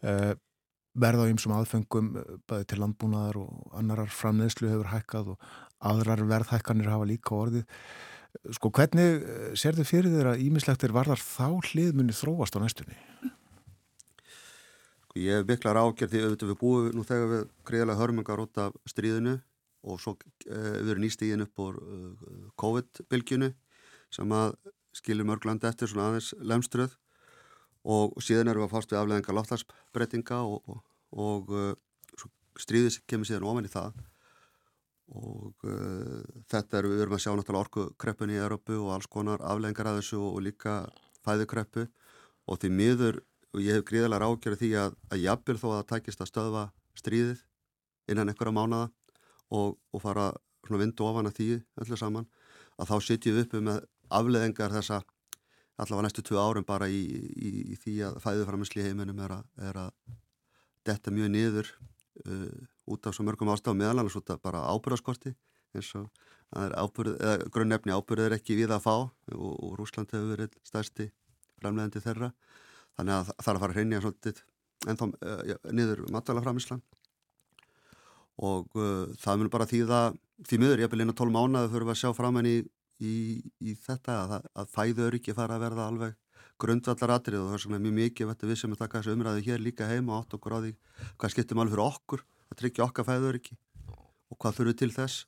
verða á ymsum aðfengum bæði til landbúnaðar og annarar framneðslu hefur hækkað og aðrar verðhækkanir hafa líka orðið Sko hvernig eh, sér þið fyrir þér að ímislegt er varðar þá hliðmunni þróast á næstunni? Sko, ég hef miklar ágjörð því auðvitað við búum nú þegar við greiðlega hörmungar út af stríðinu og svo eh, við erum nýstíðin upp á COVID-bylgjunu sem að skilur mörgland eftir svona aðeins lemströð og síðan erum við að fást við afleðingar láttarsbreytinga og, og, og uh, stríðis kemur síðan ofan í það. Og uh, þetta er, við erum að sjá náttúrulega orkukreppunni í Európu og alls konar aflengar að þessu og, líka fæðukreppu. Og því miður, og ég hef gríðilega rákjörði því að, að jafnvel þó að það tækist að stöðva stríðið innan einhverja mánada og, og fara vindu ofan að því öllu saman, að þá sitjum við uppi með afleðingar þessa allavega næstu tvö árum bara í, í, í því að fæðuframisli heiminum er að, er að detta mjög niður uh, út af svo mörgum ástafum meðal annars út af bara ábyrðaskorti eins og grunnefni ábyrð er ekki við að fá og, og Rúsland hefur verið stærsti framlegandi þeirra. Þannig að það er að fara að hreinja svolítið ennþá uh, niður matalaframislan og uh, það mun bara því það því miður ég er beilin að 12 mánuði fyrir að sjá fram henni í, í, þetta að, að fæður ekki fara að verða alveg grundvallar atrið og það er svona mjög mikið við sem er takkað þessu umræðu hér líka heima átt okkur á því hvað skiptum alveg fyrir okkur að tryggja okkar fæður ekki og hvað þurfum til þess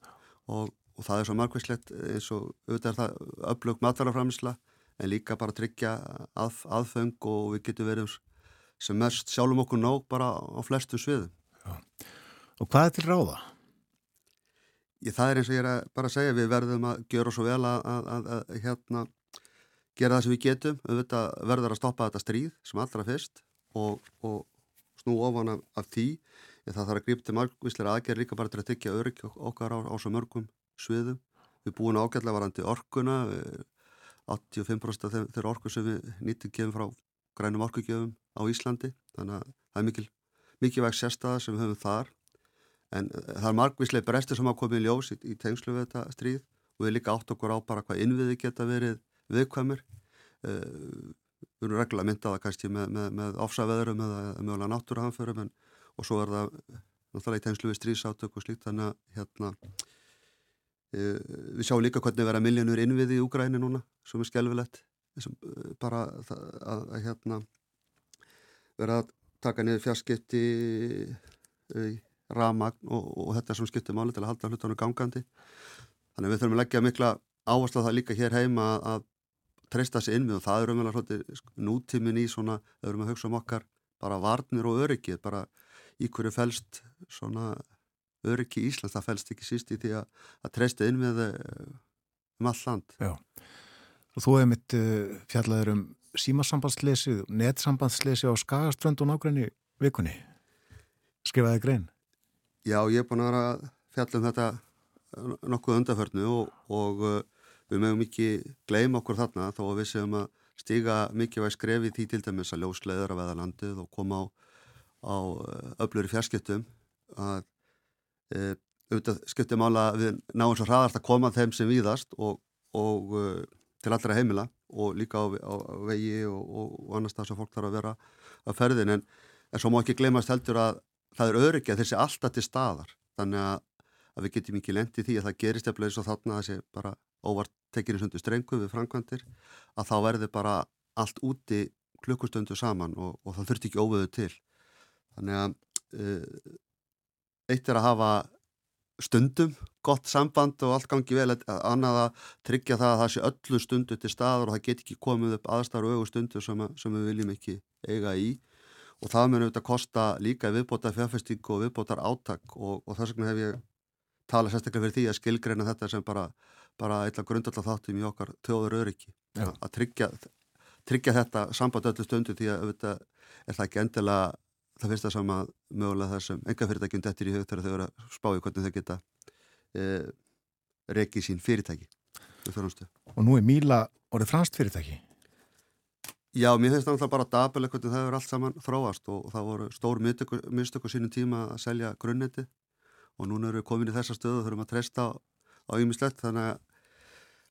og, og það er svo margveitslegt eins og auðvitað er það öflug matalaframsla en líka bara tryggja að, aðfeng og við getum verið sem mest sjálfum okkur nóg bara á flestum sviðum. Já. Og hvað er til ráða? Ég, það er eins og ég er bara að segja, við verðum að gera svo vel að, að, að hérna, gera það sem við getum, auðvitað verður að stoppa þetta stríð sem allra fyrst og, og snú ofan af, af því en það þarf að grípa til margvísleira aðgerð líka bara til að tekja örygg okkar á, á svo mörgum sviðum. Við búum ágætlega varandi orkuna, 85% af þeir, þeir orku sem við nýttum gefum frá grænum orkugjöfum á Íslandi, þannig að það er mikil, mikilvæg sérstaða sem við höfum þar. En eh, það er margvíslega brestir sem hafa komið í ljós í, í tengslu við þetta stríð og við líka átt okkur á bara hvað innviði geta verið viðkvæmur. Uh, við erum reglulega myndaða kannski með, með, með ofsaveðurum eða mögulega náttúruhanförum og svo er það náttúrulega í tegnslu við strísátök og slíkt þannig að hérna, e, við sjáum líka hvernig vera miljónur innviði í Úgræni núna sem er skelvilegt sem, e, bara að, að, að hérna, vera að taka niður fjarskipti e, ramagn og, og þetta sem skiptir máli til að halda hlutunum gangandi þannig að við þurfum að leggja mikla áherslu á það líka hér heima að, að treysta sér inn við og það er umvel nútímin í svona, þau erum að hugsa um okkar bara varnir og öryggið, bara í hverju fælst svona öryggi í Íslands, það fælst ekki síst í því að, að treysta inn við eh, um all land. Já, og þú hefði mitt uh, eh, fjallaður um símasambandslesi, netsambanslesi á Skagaströnd og nákvæmni vikunni. Skrifaði grein? Já, ég er búin að vera að fjalla um þetta eh, nokkuð undarförnu og, og uh, við mögum ekki gleyma okkur þarna þó að við séum að stíga mikilvæg skrefi því til dæmis að ljósleður að veða landið og koma á á eh, öflur í fjarskiptum. Að e, auðvitað skiptum ála við náum svo hraðast að koma þeim sem víðast og, og til allra heimila og líka á, á, á vegi og, og annars það sem fólk þarf að vera að ferðin en, en svo má ekki glemast heldur að það er öryggi að þessi alltaf til staðar. Þannig að, að við getum ekki lendið því að það gerist eftir eins og þarna að þessi bara óvart tekir í sundu strengu við framkvæmdir að þá verður bara allt úti klukkustundu saman og það þurft ekki óvöðu til. Þannig að uh, eitt er að hafa stundum gott samband og allt gangi vel að annað að tryggja það að það sé öllu stundu til staður og það get ekki komið upp aðstar og auðu stundu sem, sem við viljum ekki eiga í og það mun auðvitað kosta líka viðbóta fjárfesting og viðbótar áttak og, og þess vegna hef ég talað sérstaklega fyrir því að skilgreina þetta sem bara, bara eitthvað grundallar þáttum í okkar tjóður öryggi. Að tryggja, tryggja þetta samband öllu stundu því að auðvitað er það ekki endilega það það sama mögulega þar sem enga fyrirtækjum dettir í hug þegar þau eru að spája hvernig þau geta e, reikið sín fyrirtæki. Og nú er Míla orðið franst fyrirtæki? Já, mér finnst það náttúrulega bara dabileg hvernig það er allt saman þróast og, það voru stór mistök á sínum tíma að selja grunnetti og núna eru við komin í þessa stöðu og þurfum að treysta á ýmislegt þannig að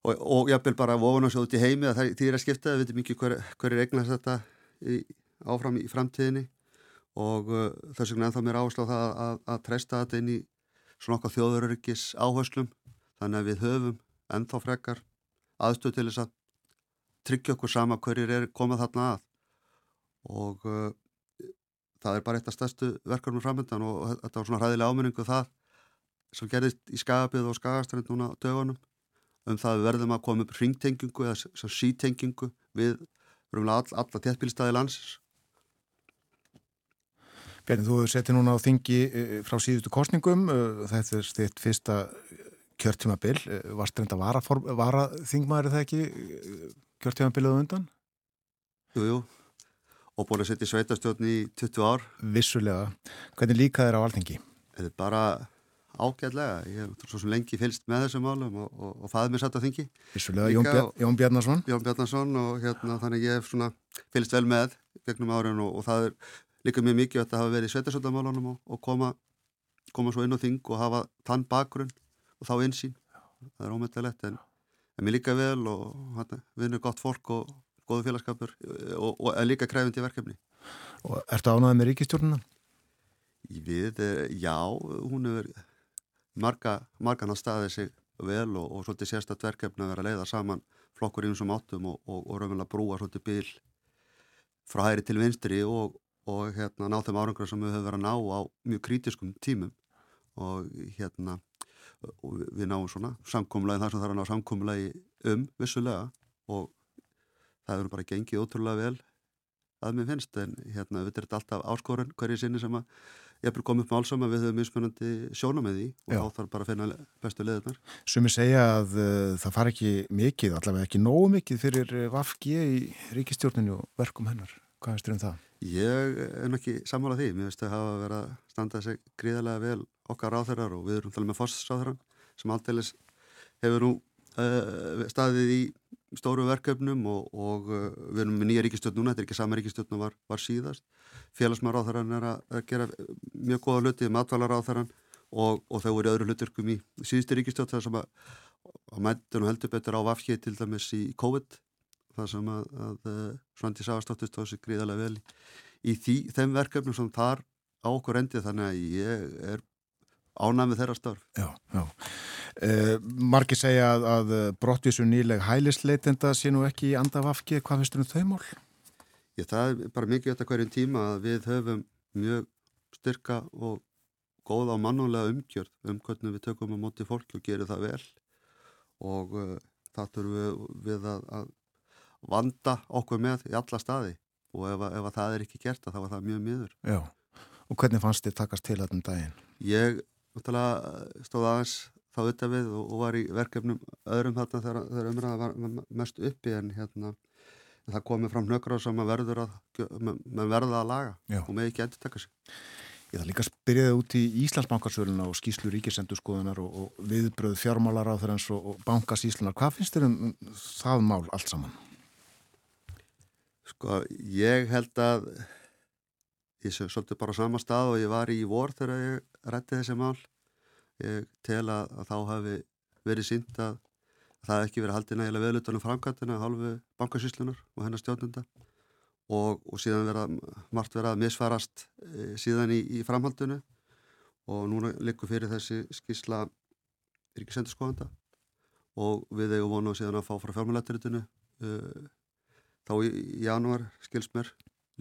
og, og jápil bara vofun og sjóðut í heimi að það er að skipta, við veitum ekki hver, hver er eignast þetta í, áfram í framtíðinni og uh, þess vegna ennþá mér áherslu á það að, að, að treysta þetta inn í svona okkar þjóðuröryggis áherslum þannig að við höfum ennþá frekar aðstöð til þess að tryggja okkur sama hverjir er komað þarna að. Og uh, það er bara eitt af stærstu verkefnum framöndan og þetta var svona hræðilega áminningu það sem gerðist í skagabið og skagaströnd núna dögunum um það að við verðum að koma upp ringtengingu eða sítengingu við all, alla téttbílstæði landsins. Bjarni, þú setið núna á þingi eh, frá síðustu kostningum eh, þetta er stitt fyrsta kjörtímabil. Eh, varst reynda vara þingmaður er það ekki kjörtímabilið undan? Jú, jú. Og búin að setja sveitastjórn í 20 ár. Vissulega, hvernig líka þeir á alþengi? Þetta er bara ágæðlega ég hef svo sem lengi fylst með þessum málum og, og, og fæði mér satt á þingi. Vissulega, Jón, Bjar Jón Bjarnason? Jón Bjarnason og hérna þannig ég hef svona fylst vel með gegnum árin og, og það er líka mjög mikið að þetta hafa verið sveitastjórnmálunum og koma, koma svo inn á þing og hafa þann bakgrunn og þá einsýn það er ómyndilegt en, en mér líka vel og vinnur gott fólk og góðu félagskapur og, og er líka kræfindi verkefni. Og ertu ánæðið með ríkistjórnuna? Við, eh, já, hún er marga, margan á staðið sig vel og, og svolítið sérstatt verkefni að vera að leiða saman flokkur í umsum áttum og, og raunverulega brúa svolítið bíl frá hæri til vinstri og hérna ná þeim árangra sem við höfum verið að ná á mjög krítiskum tímum og hérna og við náum svona samkómulagi þar sem er að ná samkómulagi um vissulega og það hefur bara gengið ótrúlega vel að mér finnst en hérna við erum alltaf áskorun hverju sinni sem að ég er komið upp með allsam að við höfum mjög spennandi sjóna með því og Já. þá þarf bara að finna bestu leðunar. Sumi segja að uh, það far ekki mikið, allavega ekki nógu mikið fyrir uh, Vafgi í ríkistjórninu og verkum hennar. Hvað veistur um það? Ég er ekki sammálað því. Mér veist að hafa verið að standa sig gríðarlega vel okkar ráþeirar og við erum talað með fórstsráþeirar sem aldeilis hefur nú uh, staðið í stóru verkefnum og, og uh, við erum með nýja ríkistjótt núna, þetta er ekki sama ríkistjótt var, var síðast. Félagsmaráþarann er að, að gera mjög góða hluti matvælaráþarann og, og þau voru öðru hluturkum í síðusti ríkistjótt þar sem að, að mættun og heldur betur á vafkið til dæmis í COVID þar sem að, að uh, Svandi Sáastóttir stóð sér gríðarlega vel í því, þeim verkefnum sem þar á okkur endið þannig að ég er ánæmið þeirra starf. Já, já. Uh, margi segja að, að brottvísu nýleg hælisleitenda sé nú ekki í andafafki, hvað finnst þú um þau mál? Ég, það er bara mikið þetta hverjum tíma að við höfum mjög styrka og góða og mannulega umgjörð um hvernig við tökum á móti fólki og gerum það vel og uh, það þurfum við, við að, að vanda okkur með í alla staði og ef, ef það er ekki gert þá er það mjög miður. Já, og hvernig fannst þið takast til þetta um daginn? Ég stóð aðeins þá auðvitað við og, og var í verkefnum öðrum þarna þegar, þegar umræða var mest uppi en hérna það komið fram hnökrar sem að verður að með verða að laga Já. og með ekki endur taka sig. Ég þarf líka að spyrja þið út í Íslandsbankarsöluna og skýslu ríkisendurskoðunar og, og viðbröð fjármálar á þeirra eins og, og bankasíslunar. Hvað finnst þér um það mál allt saman? Sko, ég held að ég svolítið bara á sama stað og ég var í vor þegar ég rætti þessi mál. Ég tel að, að þá hafi verið sínt að það hef ekki verið haldið nægilega veðlutunum framkvæmtina halvu bankasýslunar og hennar stjórnunda og, og síðan vera, margt verið að misfarast e, síðan í, í framhaldinu. Og núna likur fyrir þessi skísla ríkisendurskóðanda og við eigum vonu síðan að fá frá fjármjölættiritinu e, þá í, í janúar skils mér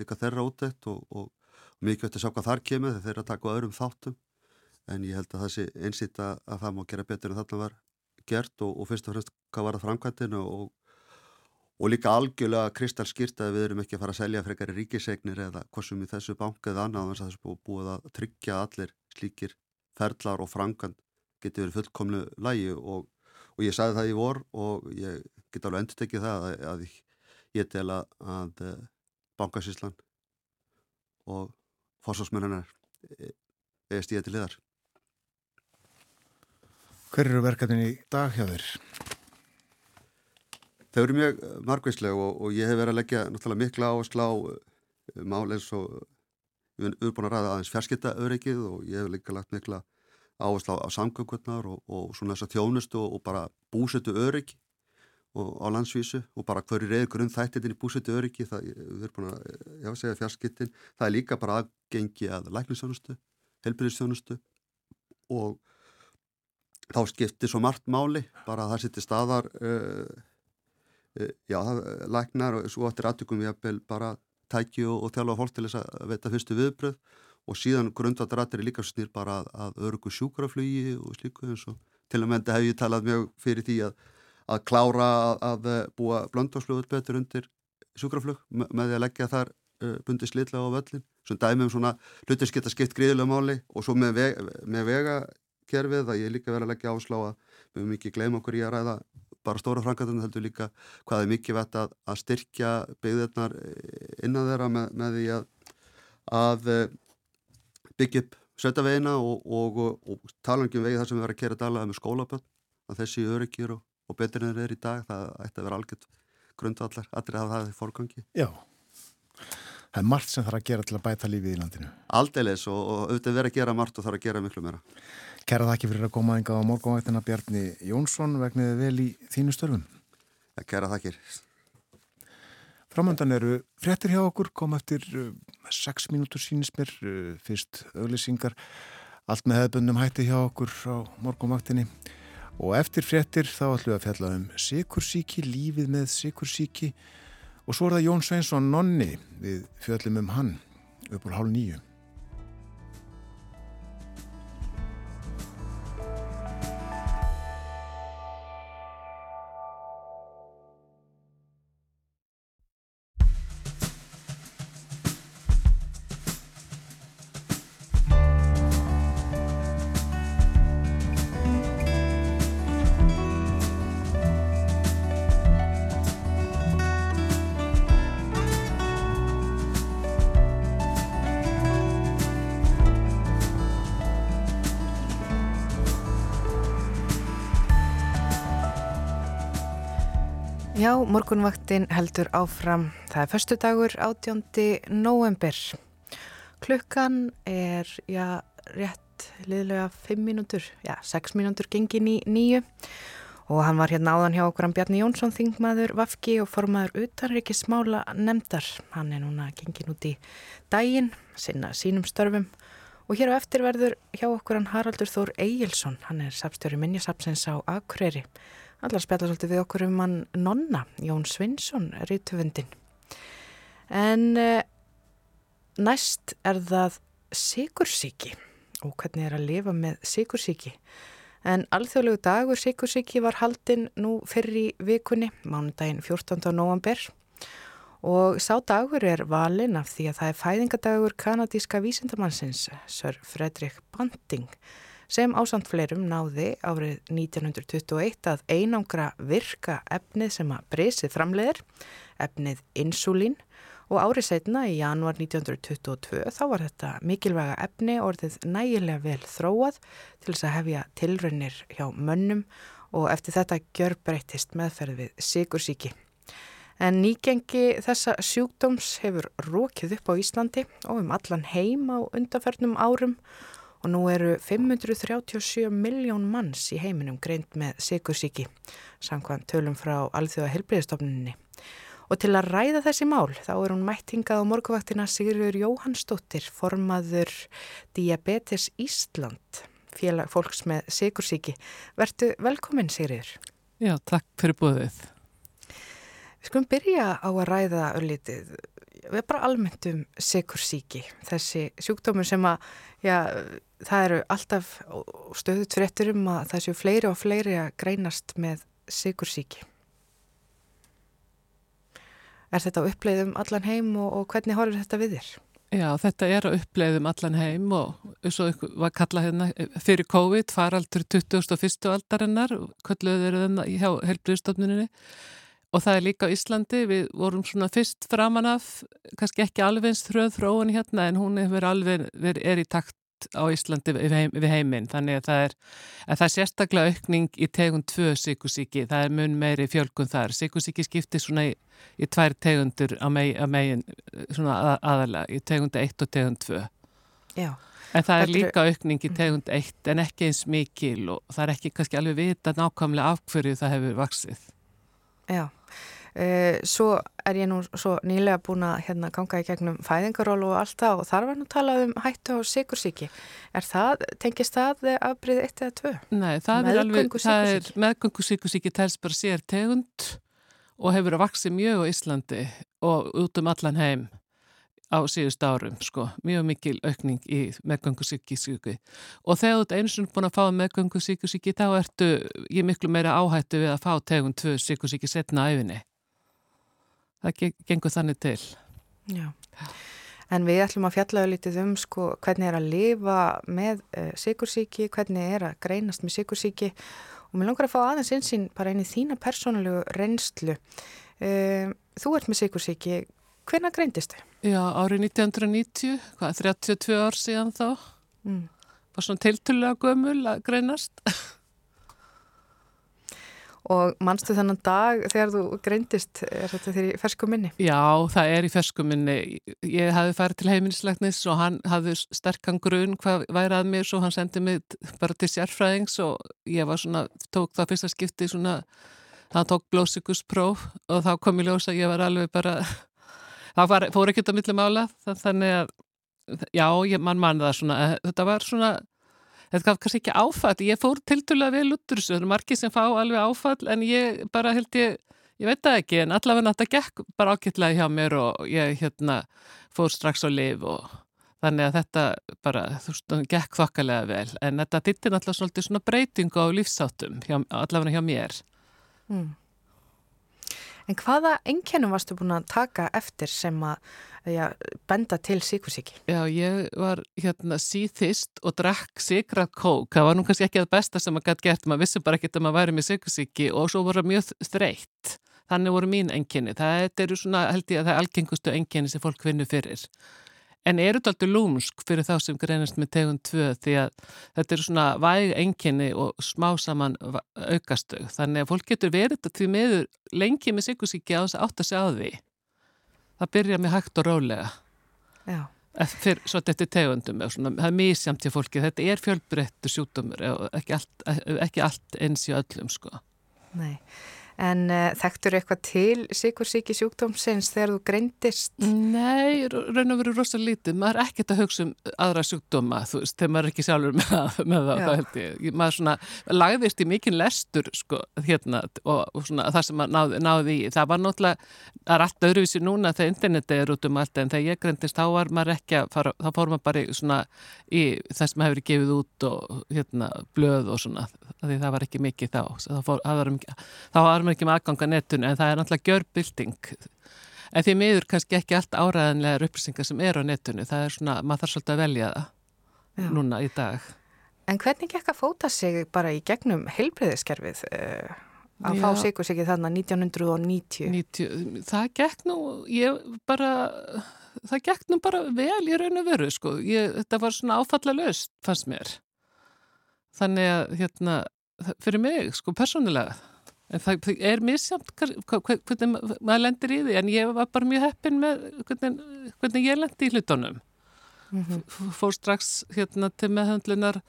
líka þeirra útætt og, og mikilvægt að sjá hvað þar kemur þegar þeir eru að taka á öðrum þáttum. En ég held að það sé einsýtt að, að það má gera betur en þarna var gert og, og fyrst og fremst hvað var það framkvæmtinu og, og líka algjörlega kristalskýrt að við erum ekki að fara að selja frekar í ríkisegnir eða hvorsum í þessu banka eða annað þannig að er búið að tryggja allir slíkir ferlar og framkvæmt geti verið fullkomlu lægi og, og ég sagði það í vor og ég get alveg endur tekið það að, að ég tel að, að eh, bankasíslan og fórsvarsmennunar eða stíða til liðar. Hver eru verkefnin í dag hjá þér? Þau eru mjög margveitsleg og, og ég hef verið að leggja náttúrulega mikla áherslu á uh, mál eins og við erum búin að ræða aðeins fjarskipta öryggið og ég hef líka lagt mikla áherslu á, á samgöngurnar og, og svona þess að þjónustu og, og bara búsetu öryggi og á landsvísu og bara hverju reyður grunn þættitin í búsetu öryggi það að segja það er líka bara aðgengi að lækningsþjónustu, helbyrðistjónustu og þá skiptir svo margt máli bara að það sittir staðar uh, uh, já, það læknar og svo áttir aðtökum við að bara tæki og, og þjálfa fólk til þess að veita fyrstu viðbröð og síðan grundvatrættir er líka snýr bara að, að örgu sjúkraflugi og slíku eins og til og með þetta hef ég talað mjög fyrir því að, að klára að, að búa blöndásflugur betur undir sjúkraflug með því að leggja þar uh, bundið slitla á völlin sem dæmum svona hlutir geta skipt gríðilega máli og svo með, veg, með vega kerfið að ég líka verið að leggja áslá að við höfum ekki gleyma okkur í að ræða bara stóra frangatunum heldur líka hvað er mikið vett að, að styrkja byggðirnar eh, innan þeirra með, með því að, að eh, byggja upp sötavegina og, og, og, og tala um vegi þar sem við verðum að kera dalaði með skólaböld að þessi öryggir og betur en þeir eru í dag það ætti að vera algjört grundvallar allir að það er fórgangi Já Það er margt sem þarf að gera til að bæta lífið í landinu. Aldeilis og, og auðvitað verið að gera margt og þarf að gera miklu meira. Kæra þakki fyrir að koma enga á morgunvættina Bjarni Jónsson vegniði vel í þínu störfum. Ja, kæra þakkir. Framöndan eru frettir hjá okkur, kom eftir 6 uh, mínútur sínismir, uh, fyrst auglisingar, allt með hefðbundum hætti hjá okkur á morgunvættinni og eftir frettir þá ætlum við að fjalla um sikursíki, lífið með sikursíki Og svo er það Jón Sveinsson Nonni við fjöllum um hann upp úr hálf nýju. Morgunvaktin heldur áfram. Það er förstu dagur 18. november. Klukkan er, já, rétt liðlega 5 mínútur, já, 6 mínútur gengin í nýju og hann var hérna áðan hjá okkur hann Bjarni Jónsson, þingmaður Vafki og formaður utanrikismála nefndar. Hann er núna gengin út í daginn, sinna sínum störfum og hér á eftir verður hjá okkur hann Haraldur Þór Egilson, hann er sapstjóri minnjasapsins á Akureyri allar spjalla svolítið við okkur um hann Nonna, Jón Svinsson, rítvöndin. En uh, næst er það sikursíki og hvernig er að lifa með sikursíki. En alþjóðlegu dagur sikursíki var haldinn nú fyrir vikunni, mánudaginn 14. november og sá dagur er valinn af því að það er fæðingadagur kanadíska vísindamannsins, Sir Fredrik Banting, sem ásamt fleirum náði árið 1921 að einangra virka efnið sem að breysið framleiðir, efnið insulín og árið setna í januar 1922 þá var þetta mikilvæga efni orðið nægilega vel þróað til þess að hefja tilraunir hjá mönnum og eftir þetta gjör breytist meðferð við sigursíki. En nýgengi þessa sjúkdóms hefur rókið upp á Íslandi og um allan heim á undarfernum árum og nú eru 537 miljón manns í heiminum greint með sikursíki, samkvæmt tölum frá Alþjóða helbriðstofnunni. Og til að ræða þessi mál þá er hún mættingað á morguvaktina Sigurður Jóhannsdóttir, formaður Diabetes Ísland, félag fólks með sikursíki. Vertu velkomin Sigurður. Já, takk fyrir búið. Við skulum byrja á að ræða öllitið við bara almennt um sekursíki, þessi sjúkdómur sem að, já, það eru alltaf stöðut fréttur um að það séu fleiri og fleiri að greinast með sekursíki. Er þetta uppleiðum allan heim og, og hvernig horfir þetta við þér? Já, þetta er á uppleiðum allan heim og eins og var kallað hérna fyrir COVID, faraldur 21. aldarinnar, kalluður þeirra hjá helbriðstofnuninni Og það er líka á Íslandi, við vorum svona fyrst framan af, kannski ekki alveg eins þröð þróun hérna en hún er alveg, er í takt á Íslandi við, heim, við heiminn. Þannig að það er, að það er sérstaklega aukning í tegund 2 síkusíki það er mun meiri fjölgun þar. Síkusíki skiptir svona í, í tvær tegundur á megin svona að, aðalega í tegund 1 og tegund 2 Já. En það er líka aukning í tegund 1 en ekki eins mikil og það er ekki kannski alveg vita nákvæmlega af hverju það hefur vaksið. Já, svo er ég nú svo nýlega búin að hérna ganga í gegnum fæðingaról og allt það og þar var nú talað um hættu á sikursíki. Er það, tengist það afbrið 1 eða 2? Nei, það er alveg, það er meðgöngu sikursíki tels bara sér tegund og hefur að vaksi mjög á Íslandi og út um allan heim á síðust árum, sko, mjög mikil aukning í meðgöngu síkisíki og þegar þú ert eins og búin að fá meðgöngu síkisíki þá ertu ég miklu meira áhættu við að fá tegum tvö síkisíki setna á yfinni það gengur þannig til Já, en við ætlum að fjallaðu lítið um sko hvernig er að lifa með uh, síkursíki, hvernig er að greinast með síkursíki og mér langar að fá aðeins einsinn bara einn í þína persónulegu reynslu uh, Þú ert með síkursíki Hvernig greindist þið? Já, árið 1990, hvað, 32 ár síðan þá. Mm. Var svona tilturlega gömul að greinast. Og mannstu þennan dag þegar þú greindist, er þetta þér í fersku minni? Já, það er í fersku minni. Ég hafði farið til heimilisleiknis og hann hafði sterkan grunn hvað væri að mér og hann sendið mig bara til sérfræðings og ég var svona, tók það fyrsta skipti svona, hann tók blóðsíkuspróf og þá kom ég ljósa ég var alveg bara það var, fór ekkert að milli mála þannig að, já, ég, mann mann það svona, þetta var svona þetta gaf kannski ekki áfall, ég fór tildulega vel út úr þessu, það er margir sem fá alveg áfall en ég bara held ég ég veit það ekki, en allavega þetta gekk bara ákveðlega hjá mér og ég hérna fór strax á liv og þannig að þetta bara, þú veist, gekk þokkalega vel, en þetta dittir náttúrulega svona breytingu á lífsáttum hjá, allavega hjá mér. Mm. En hvaða enginnum varstu búin að taka eftir sem að ja, benda til síkursíki? Já, ég var hérna síðist og drakk sigrað kók. Það var nú kannski ekki það besta sem maður gæti gert. Maður vissi bara ekki að maður væri með síkursíki og svo voru mjög þreytt. Þannig voru mín enginni. Það eru svona, held ég að það er algengustu enginni sem fólk finnur fyrir. En er þetta alltaf lúmsk fyrir þá sem greinast með tegund 2 því að þetta eru svona væg enginni og smá saman aukastög. Þannig að fólk getur verið þetta því meður lengi með sykusíki á þess að átta sig á því. Það byrja með hægt og rólega. Já. Fyrir, svo þetta er tegundum, svona, það er mísjamt til fólki. Þetta er fjölbreyttu sjútumur ekki allt, ekki allt eins í öllum sko. Nei. En uh, þekktur eitthvað til síkursíki sjúkdómsins þegar þú greindist? Nei, raun og veru rosalega lítið. Maður er ekkert að hugsa um aðra sjúkdóma, þú veist, þegar maður er ekki sjálfur með, með það, það held ég. Maður svona lagðist í mikinn lestur, sko, hérna, og, og svona það sem maður náði, náði í. Það var náttúrulega, það er allt öðruvísi núna þegar interneti er út um allt, en þegar ég greindist, þá var maður ekki að fara, þá fór maður bara í svona í það sem hefur gefið út og hérna blöð og svona, því það var ekki mikið þá, þá, fór, var, þá var ekki með aðganga netun en það er náttúrulega gjörbilding en því miður kannski ekki allt áræðanlegar upplýsingar sem er á netunu það er svona, maður þarf svolítið að velja það Já. núna í dag. En hvernig ekki að fóta sig bara í gegnum heilbreyðiskerfið uh, að Já. fá sigur sig í þarna 1990 90, Það gekk nú ég bara það gekk nú bara vel í raun og veru sko, ég, þetta var svona áfalla löst fannst mér. Þannig að hérna fyrir mig sko persónulega en það er misjamt hvernig maður lendir í því en ég var bara mjög heppin með hvernig, hvernig ég lendi í hlutunum mm -hmm. fór strax hérna til meðhandlunar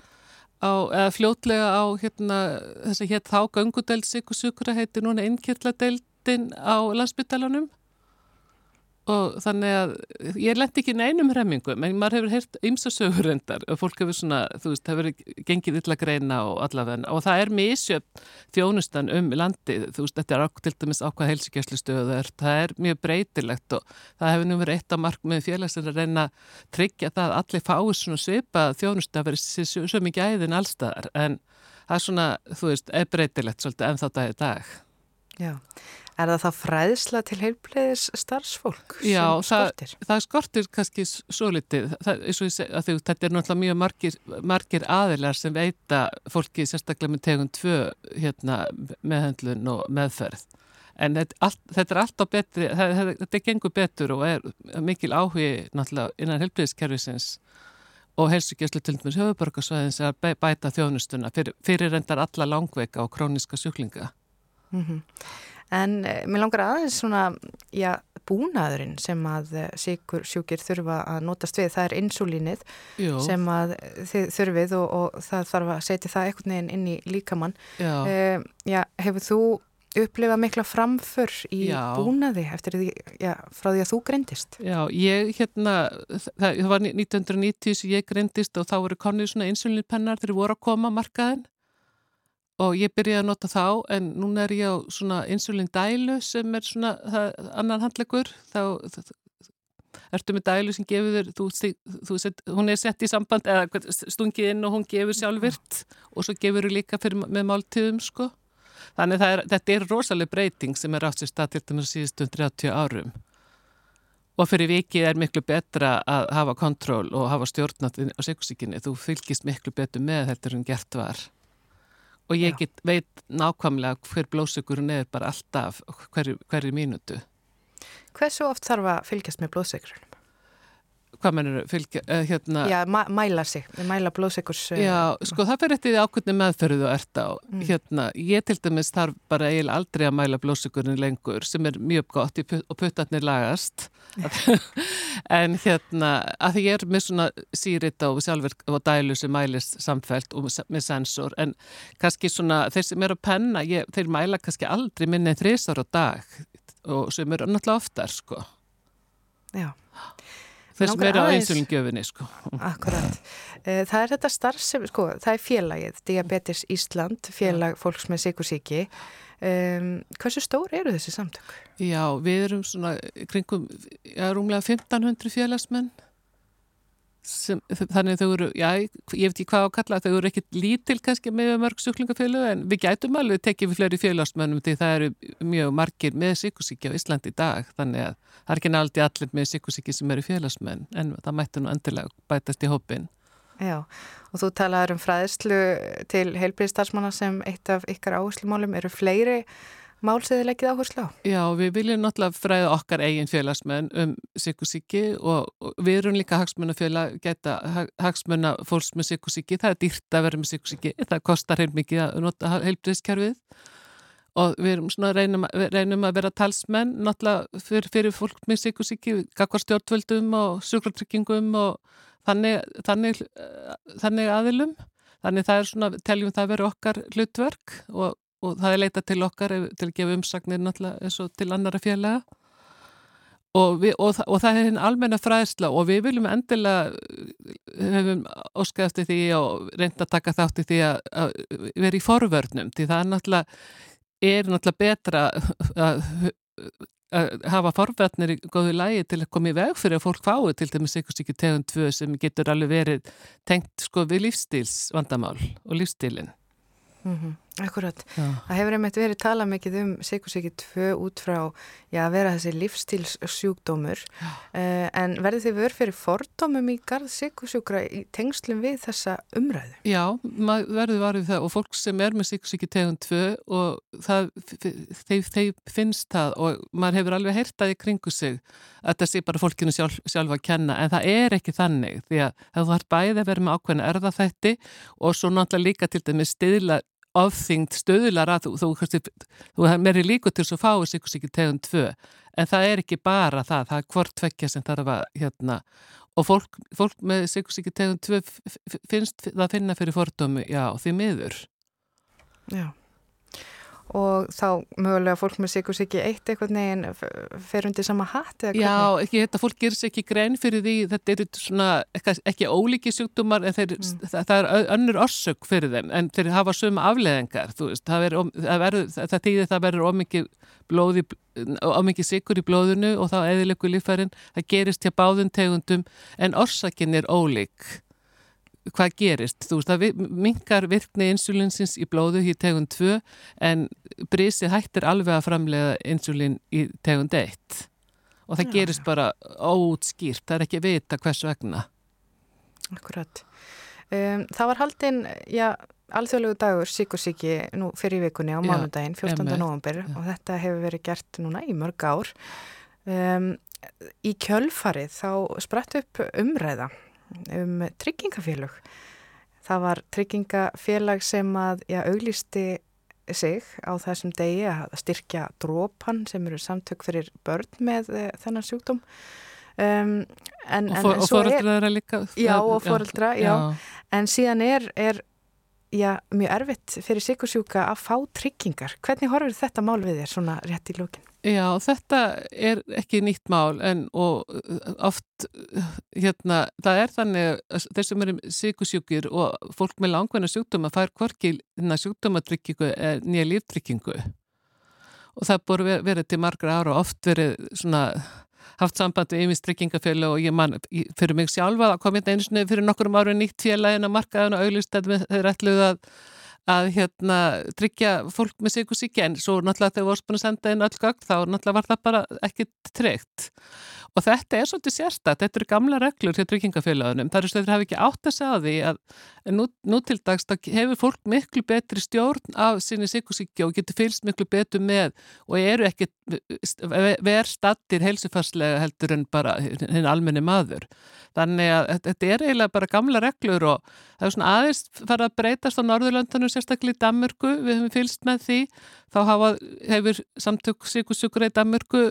á, eða fljótlega á hérna þess að hétt þá gangudeld sukura heiti núna innkirladeldin á landsbytalanum og þannig að ég lendi ekki neinum hremmingum en maður hefur heyrt ymsasögur endar og fólk hefur svona, þú veist, hefur gengið illa greina og allavega og það er misjöfn þjónustan um landið, þú veist, þetta er til dæmis ákvað helsikeslu stöðu, það er mjög breytilegt og það hefur nú verið eitt af markmiði félagsir að reyna að tryggja það að allir fáið svona svipa þjónustu að vera svo, mikið æðin allstaðar en það er svona, þú veist, er breytilegt svolítið en þá dag Er það það fræðsla til heilbleiðis starfsfólk Já, sem skortir? Já, það, það skortir kannski svo litið. Það, seg, þetta er náttúrulega mjög margir, margir aðilar sem veita fólki sérstaklega með tegum tvö hérna, meðhendlun og meðferð. En þetta, allt, þetta er alltaf betri, þetta er gengur betur og er mikil áhugi náttúrulega innan heilbleiðiskerfisins og helsugjastlu til dæmis höfuborgarsvæðins að bæta þjónustuna fyrir, fyrir endar alla langveika og króniska sjúklinga. Mm -hmm. En eh, mér langar aðeins svona, já, búnaðurinn sem að eh, síkur sjúkir þurfa að notast við, það er insulínið Jú. sem að þið þurfið og, og það þarf að setja það einhvern veginn inn í líkamann. Já. Uh, já, hefur þú upplifa mikla framför í Já. búnaði eftir því, já, frá því að þú greindist? Já, ég hérna, það, það var 1990 sem ég greindist og þá voru konið svona insulinpennar þegar voru að koma markaðin og ég byrjaði að nota þá en núna er ég á svona insulindælu sem er svona það, annan handlegur þá það, ertu með dælu sem gefur þér þú, þú set, hún er sett í samband eða stungið inn og hún gefur sjálfvirt og svo gefur þú líka fyrir, með máltíðum sko Þannig er, þetta er rosalega breyting sem er átt sér stað til dæmis síðustum 30 árum. Og fyrir vikið er miklu betra að hafa kontról og hafa stjórnat á sikursíkinni. Þú fylgist miklu betur með þetta en gert var. Og ég get, veit nákvæmlega hver blóðsökurinn er bara alltaf hverju, hverju mínútu. Hversu oft þarf að fylgjast með blóðsökurinn? Hvað mennur fylgja, uh, hérna? Já, mæla sig, mæla blóðsökurs. Uh, Já, sko það fyrir eftir því ákveðni meðferðu og ert á. Mm. Hérna, ég til dæmis þarf bara eiginlega aldrei að mæla blóðsökurinn lengur sem er mjög gott put og puttarnir lagast. en hérna, að því ég er með svona sírit á sjálfverk og dælu sem mælist samfelt og með sensor, en kannski svona þeir sem eru að penna, ég, þeir mæla kannski aldrei minni þrísar á dag og sem eru náttúrulega oftar, sko. Já. Sem eru á einsulingjöfinni, sko. Akkurat. Það er þetta starf sem, sko, það er félagið, Diabetes Ísland, félag fólks með sikursíki. Um, hversu stór eru þessi samtök? Já, við erum svona kringum, já, rúmlega 1500 félagsmenn. Sem, þannig þau eru, já, ég veit ekki hvað að kalla þau eru ekkit lítil kannski með mörg sjúklingafélag en við gætum alveg tekið við fleiri félagsmennum því það eru mjög margir með sikursíki á Íslandi í dag þannig að það er ekki náttúrulega allir með sikursíki sem eru félagsmenn en það mætti nú endilega bætast í hópin Já, og þú talaður um fræðslu til heilbríðstarfsmanna sem eitt af ykkar áherslumálum eru fleiri málsiði leggið áherslu á? Já, við viljum náttúrulega fræða okkar eigin félagsmenn um sikursíki og, við erum líka hagsmunafélag geta hagsmuna fólks með sikursíki, það er dýrt að vera með sikursíki, það kostar heil mikið að nota heilbriðskerfið og við reynum, reynum að vera talsmenn náttúrulega fyrir, fyrir fólk með sikursíki, kakvar stjórnvöldum og sjúklartryggingum og þannig, þannig, þannig aðilum. Þannig það er svona, teljum það að vera okkar hlutverk og og það er leita til okkar til að gefa umsagnir náttúrulega eins og til annara félaga og, við, og, og það er hinn almenna fræðsla og við viljum endilega hefum óskæðast eftir því og reynda að taka þátt í því að, að vera í forvörnum því það er náttúrulega er náttúrulega betra að, að hafa forvörnir í góðu lægi til að koma í veg fyrir að fólk fái til dæmis eitthvað sikið tegund tvö sem getur alveg verið tengt sko við lífstíls vandamál og lífstílinn Mm -hmm. Akkurat. Já. Það hefur einmitt verið talað mikið um sikursíki 2 út frá já, að vera þessi lífstílssjúkdómur uh, en verður þið verið fyrir fordómum í garð sikursjúkra í tengslum við þessa umræðu? Já, verður varðið það og fólk sem er með sikursíki tegund 2 og það, þeir, þeir finnst það og maður hefur alveg heyrtaði kringu sig að það sé bara fólkinu sjálf, sjálf að kenna en það er ekki þannig því að þú har bæði að vera með ákveðna erðafætti og svo náttúrulega líka til dæmis stiðla ofþyngd stöðular að þú, þú, þú, þú meiri líku til þess að fáið sikursíki tegund 2 en það er ekki bara það, það er hvort tvekja sem þarf að hérna og fólk, fólk með sikursíki tegund 2 finnst það finna fyrir fordómi, já, því miður. Já og þá mögulega fólk með sikursíki eitt eitthvað neginn fer undir sama hatt eða hvernig? Já, ekki þetta, fólk gerir sér ekki grein fyrir því, þetta eru svona ekki, ekki ólíki sjúkdómar en þeir, mm. það, það er önnur orsök fyrir þeim en þeir hafa sömu afleðingar veist, það, verður, það, verður, það týðir það verður ómikið sikur í blóðinu og þá eðilegu lífærin, það gerist hjá báðun tegundum en orsakin er ólík hvað gerist, þú veist, það mingar virkni insulinsins í blóðu í tegund 2 en brísið hættir alveg að framlega insulin í tegund 1 og það já, gerist bara óutskýrt, það er ekki að vita hvers vegna. Akkurat. Um, Það var haldinn, já alþjóðlegu dagur síkursíki nú fyrir vikunni á mánudaginn, 14. november og þetta hefur verið gert núna í mörg ár. Um, í kjölfarið þá spratt upp umræða um tryggingafélög. Það var tryggingafélag sem að já, auglisti sig á þessum degi að styrkja drópan sem eru samtök fyrir börn með uh, þennan sjúkdóm. Um, en, og fóreldra er að líka já og fóreldra, já. já en síðan er, er já, mjög erfitt fyrir sikursjúka að fá tryggingar hvernig horfir þetta mál við þér svona rétt í lókin? Já, þetta er ekki nýtt mál en uh, oft uh, hérna, það er þannig að þeir sem eru síkusjúkir og fólk með langvenna sjúkdóma fær hvorki sjúkdómatryggingu nýja líftryggingu og það búið verið til margra ára og oft verið svona haft samband við yfinstryggingafélag og ég man fyrir mig sjálfa að koma hérna einu sinni fyrir nokkur ára nýtt félagin að markaðan og auðvist að þeir ætluð að að hérna tryggja fólk með sig og síkja en svo náttúrulega þegar við vorum að senda inn öll gögn þá náttúrulega var það bara ekki tryggt. Og þetta er svolítið sérstætt, þetta eru gamla reglur hjá tryggingafélagunum, þar er stöður hafi ekki átt að segja því að nú, nú til dags hefur fólk miklu betri stjórn af sinni sig og síkja og getur fylst miklu betur með og eru ekki verð stattir heilsufarslega heldur en bara hinn almenni maður þannig að þetta er eiginlega bara gamla reglur og það er svona aðeins fara að breytast á Norðurlöndunum, sérstaklega í Danmörku við höfum fylst með því þá hafa, hefur samtök síkusjúkur í Danmörku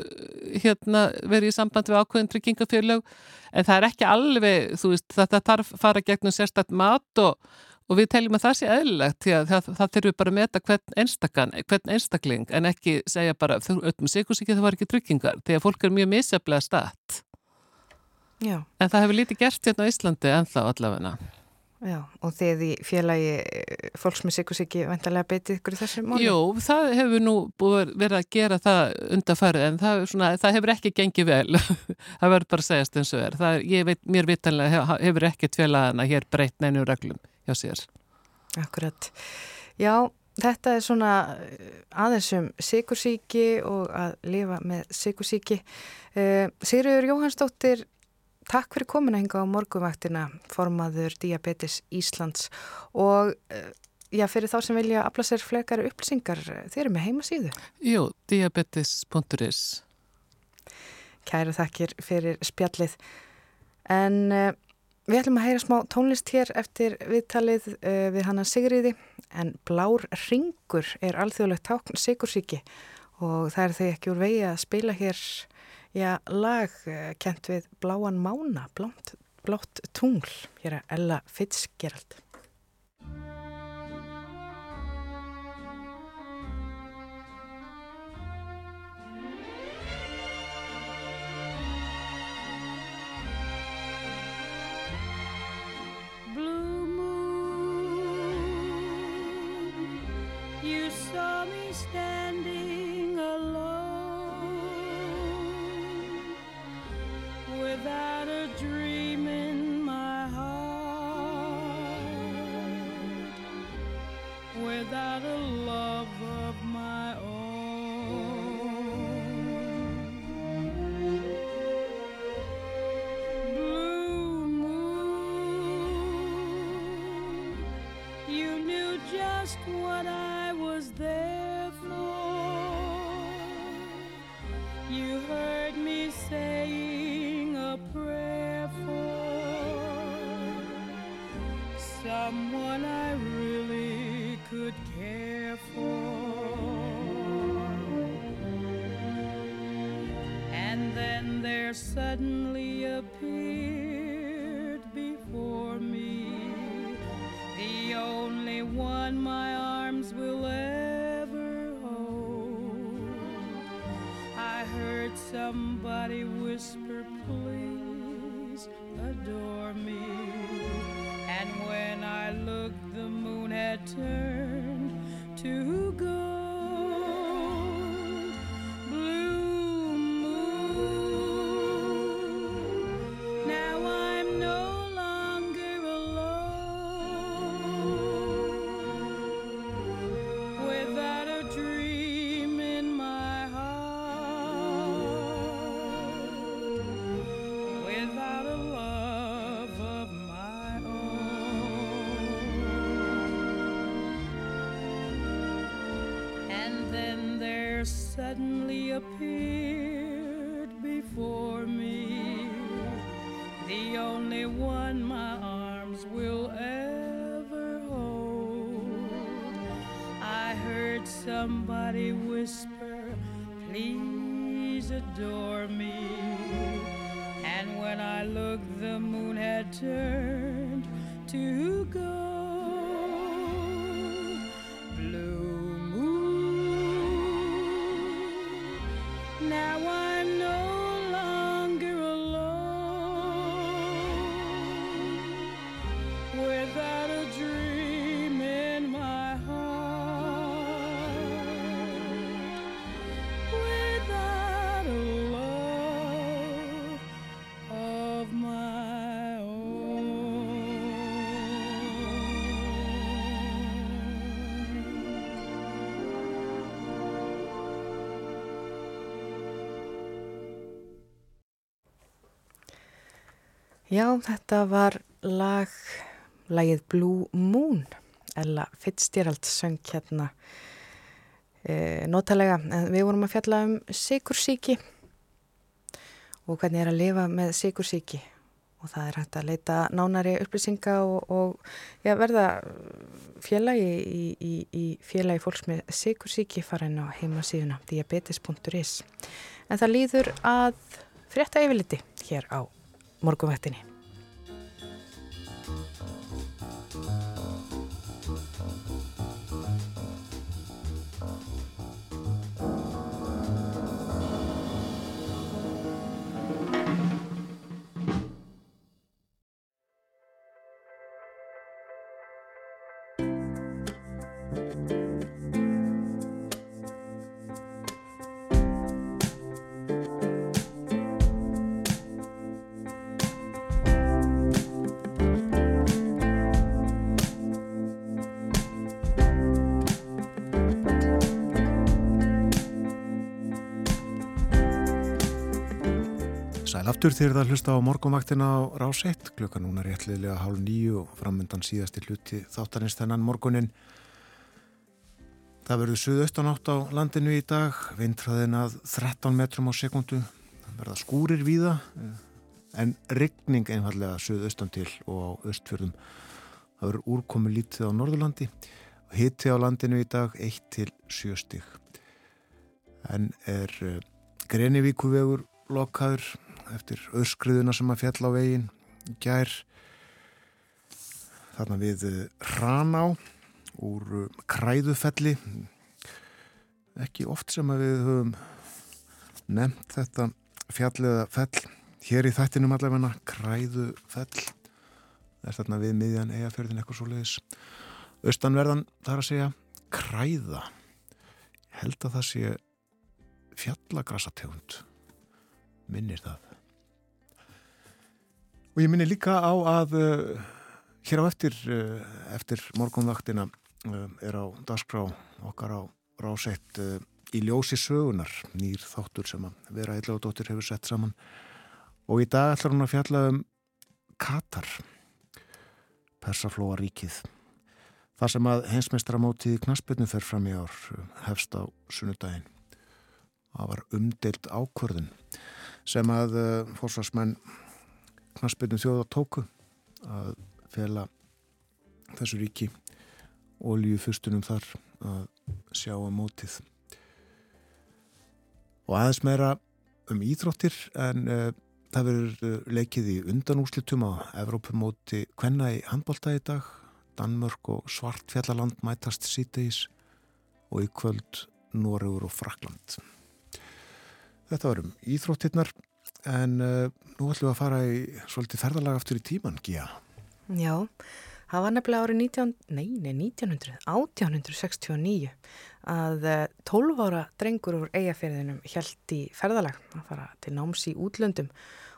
hérna, verið í samband við ákveðin tryggingafélög en það er ekki alveg, veist, þetta þarf fara gegnum sérstaklega mat og Og við teljum að það sé eðlilegt því að það, það þurfum bara að meta hvern, einstakann, hvern einstakling en ekki segja bara öllum sikursíki það var ekki tryggingar því að fólk er mjög misjaflega staðt. Já. En það hefur lítið gert hérna á Íslandi ennþá allavegna. Já, og þið í félagi eh, fólks með sikursíki vendarlega betið ykkur í þessu móli? Jú, það hefur nú verið að gera það undarfærið en það, svona, það hefur ekki gengið vel. það verður bara að segjast eins og er. er ég veit, mér vitanlega hefur ekkert félagana hér breytt neinu reglum hjá sér. Akkurat. Já, þetta er svona eh, aðeins um sikursíki og að lifa með sikursíki. Uh, Sigriður Jóhannsdóttir Takk fyrir komin að hinga á morgumvaktina formaður Diabetes Íslands. Og eh, já, fyrir þá sem vilja afla sér flekar upplýsingar, þeir eru með heimasíðu. Jú, diabetes.is Kæru þakkir fyrir spjallið. En uh, við ætlum að heyra smá tónlist hér eftir viðtalið uh, við hana Sigriði en Blár Ringur er alþjóðlegt tákn Sigursíki og það er þau ekki úr vegi að spila hér já, lag eh, kent við Bláan Mána, blátt, blátt tungl, hér er Ella Fitzgerald. somebody whispered. Já, þetta var lag, lagið Blue Moon, Ella Fitzgerald söng hérna e, notalega. En við vorum að fjalla um sikursíki og hvernig er að lifa með sikursíki og það er hægt að leita nánari upplýsinga og, og ja, verða félagi í, í, í félagi fólks með sikursíki fara inn á heimasíðuna diabetes.is. En það líður að frétta yfirliti hér á morgunvættinni. Aftur þegar það hlusta á morgunvaktina á rás 1 klukka núna réttliðlega hálf nýju og framöndan síðasti hluti þáttanins þennan morgunin það verður suðaustan átt á landinu í dag vindræðin að 13 metrum á sekundu það verða skúrir víða en regning einfallega suðaustan til og á östfjörðum það verður úrkomi lítið á Norðurlandi. Og hitti á landinu í dag 1 til 7 stig. En er eh, Grenivíkuvegur lokaður eftir öskriðuna sem að fjalla á veginn gær. Þarna við Hraná eh, úr eh, Kræðufelli. Ekki oft sem að við höfum nefnt þetta fjalliða fell. Hér í þættinum allavegna Kræðufell. Það er þarna við miðjan eigafjörðin eitthvað svo leiðis austanverðan þar að segja Kræða. Held að það sé fjallagrasategund minnir það Og ég minni líka á að uh, hér á eftir, uh, eftir morgunvaktina uh, er á dagskrá okkar á rásett í ljósi sögunar, nýr þáttur sem að vera eitthvað hefur sett saman og í dag ætlar hún að fjalla um Katar, Persaflóa ríkið. Það sem að hensmestramótið í Knaspinu fer fram í ár hefst á sunnudaginn. Það var umdeilt ákvörðun sem að fórsvarsmenn knastbyrnum þjóða tóku að fela þessu ríki ólíu fyrstunum þar að sjá að mótið. Og aðeins meira um íþróttir en uh, það verður uh, leikið í undanúslitum á Evrópumóti hvenna í handbólta í dag. Danmörk og Svartfjallaland mætast síteis og í kvöld Noregur og Frakland Þetta var um íþróttirnar En uh, nú ætlum við að fara í svolítið ferðalag aftur í tíman, Gíja. Já, það var nefnilega árið 19, nei, nei, 1900, 1869 að 12 uh, ára drengur úr eigafyrðinum held í ferðalag að fara til náms í útlöndum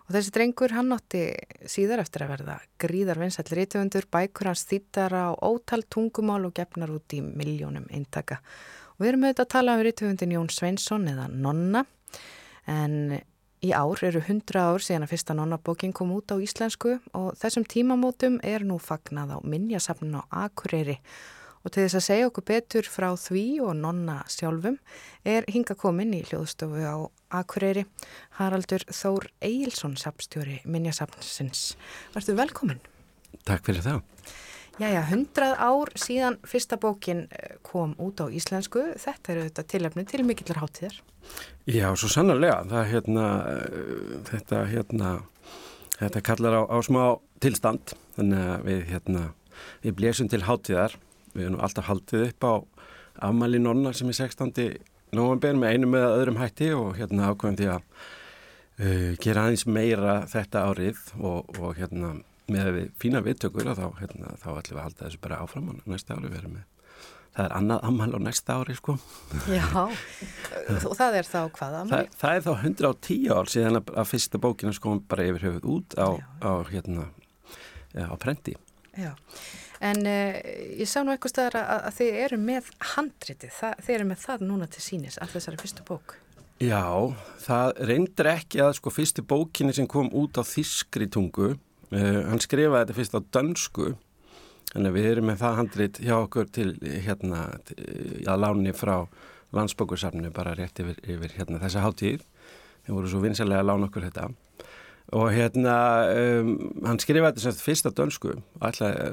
og þessi drengur hann átti síðar eftir að verða gríðar vinsætlir ítöfundur, bækur hans þýttar á ótal tungumál og gefnar út í miljónum eintaka. Og við erum auðvitað að tala um ítöfundin Jón Sveinsson eða Nonna en Í ár eru 100 ár síðan að fyrsta nonnabókin kom út á íslensku og þessum tímamótum er nú fagnað á minnjasafnun á Akureyri Og til þess að segja okkur betur frá því og nonna sjálfum er hinga komin í hljóðstofu á Akureyri Haraldur Þór Eilsson sapstjóri Minjasapnsins. Vartu velkomin? Takk fyrir það. Jæja, hundrað ár síðan fyrsta bókin eh, kom út á íslensku. Þetta eru þetta tilöfni til mikillar háttíðar. Já, svo sannarlega. Það, hérna, þetta, hérna, þetta kallar á, á smá tilstand. Þannig að við, hérna, við blésum til háttíðar Við erum alltaf haldið upp á afmæli nonna sem er 16. november með einu með öðrum hætti og hérna ákveðum því að uh, gera aðeins meira þetta árið og, og hérna með við fína viðtökur þá, hérna, þá ætlum við að halda þessu bara áfram og næsta ári verðum við. Það er annað ammæl á næsta ári sko. Já, og það er þá hvað ammæl? Það, það er þá 110 ár síðan að, að fyrsta bókina sko bara yfir höfuð út á, á hérna ja, á prenti. Já. En uh, ég sá nú eitthvað staðar að, að þið eru með handritið, það, þið eru með það núna til sínis, all þessari fyrstu bók. Já, það reyndir ekki að sko fyrstu bókinni sem kom út á þískri tungu, uh, hann skrifaði þetta fyrst á dönsku, að við erum með það handrit hjá okkur til hérna, að láni frá landsbókursafnu bara rétt yfir, yfir hérna, þessa háttíð, þeir voru svo vinsalega að lána okkur þetta. Og hérna um, hann skrifaði þetta fyrst á dönsku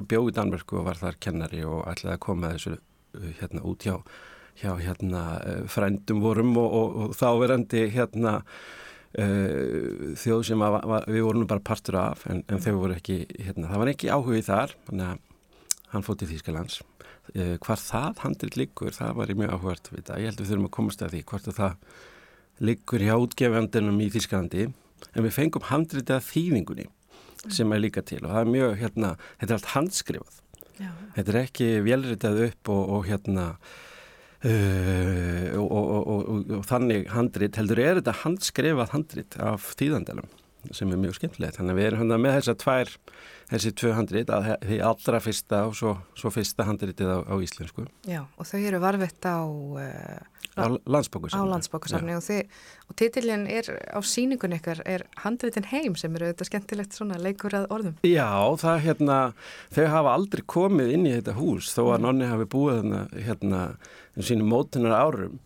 bjóð í Danmörku og var þar kennari og ætlaði að koma þessu uh, hérna út hjá, hjá hérna uh, frændum vorum og, og, og þáverandi hérna uh, þjóð sem að, að, við vorum bara partur af en, en þau voru ekki, hérna, það var ekki áhugið þar þannig að hann fótt í Þýskalands. Uh, hvar það handil liggur, það var mjög áhugart ég held að við þurfum að komast að því hvort að það liggur hjá útgefjandunum í Þýskalandi. En við fengum handritið að þýðingunni sem er líka til og það er mjög hérna, þetta er allt handskrifað. Já. þetta er ekki velritað upp og, og hérna uh, og, og, og þannig handrit heldur er þetta handskrifað handrit af þýðandalum sem er mjög skemmtilegt, þannig að við erum hérna með þessar tvær, þessi tvö handrit að því allra fyrsta og svo, svo fyrsta handritið á, á íslensku. Já, og þau eru varfitt á uh, á landsbókusafni, og, og titilin er á síningun ykkar er handritin heim sem eru þetta skemmtilegt svona leikur að orðum. Já, það hérna, þau hafa aldrei komið inn í þetta hús þó að mm. nonni hafi búið hérna, hérna sínum mótunar árum.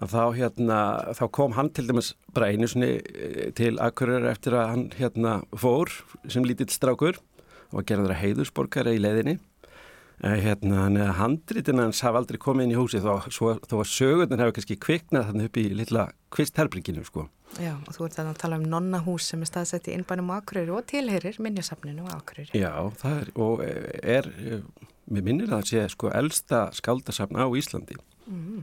Að þá hérna, þá kom hann til dæmis bara einu eh, til Akureyri eftir að hann hérna fór sem lítill strákur og gerði það heiðusborgara í leðinni hérna, hann er handritin hans hafa aldrei komið inn í húsi þó, svo, þó að sögurnar hefur kannski kviknað þannig upp í lilla kvistherbygginu sko. Já, og þú ert að tala um nonnahús sem er staðsett í innbænum Akureyri og tilherir minnjasafninu Akureyri. Já, það er, og er, mér minnir það að sé sko elsta skaldasafn á Íslandi. Mm.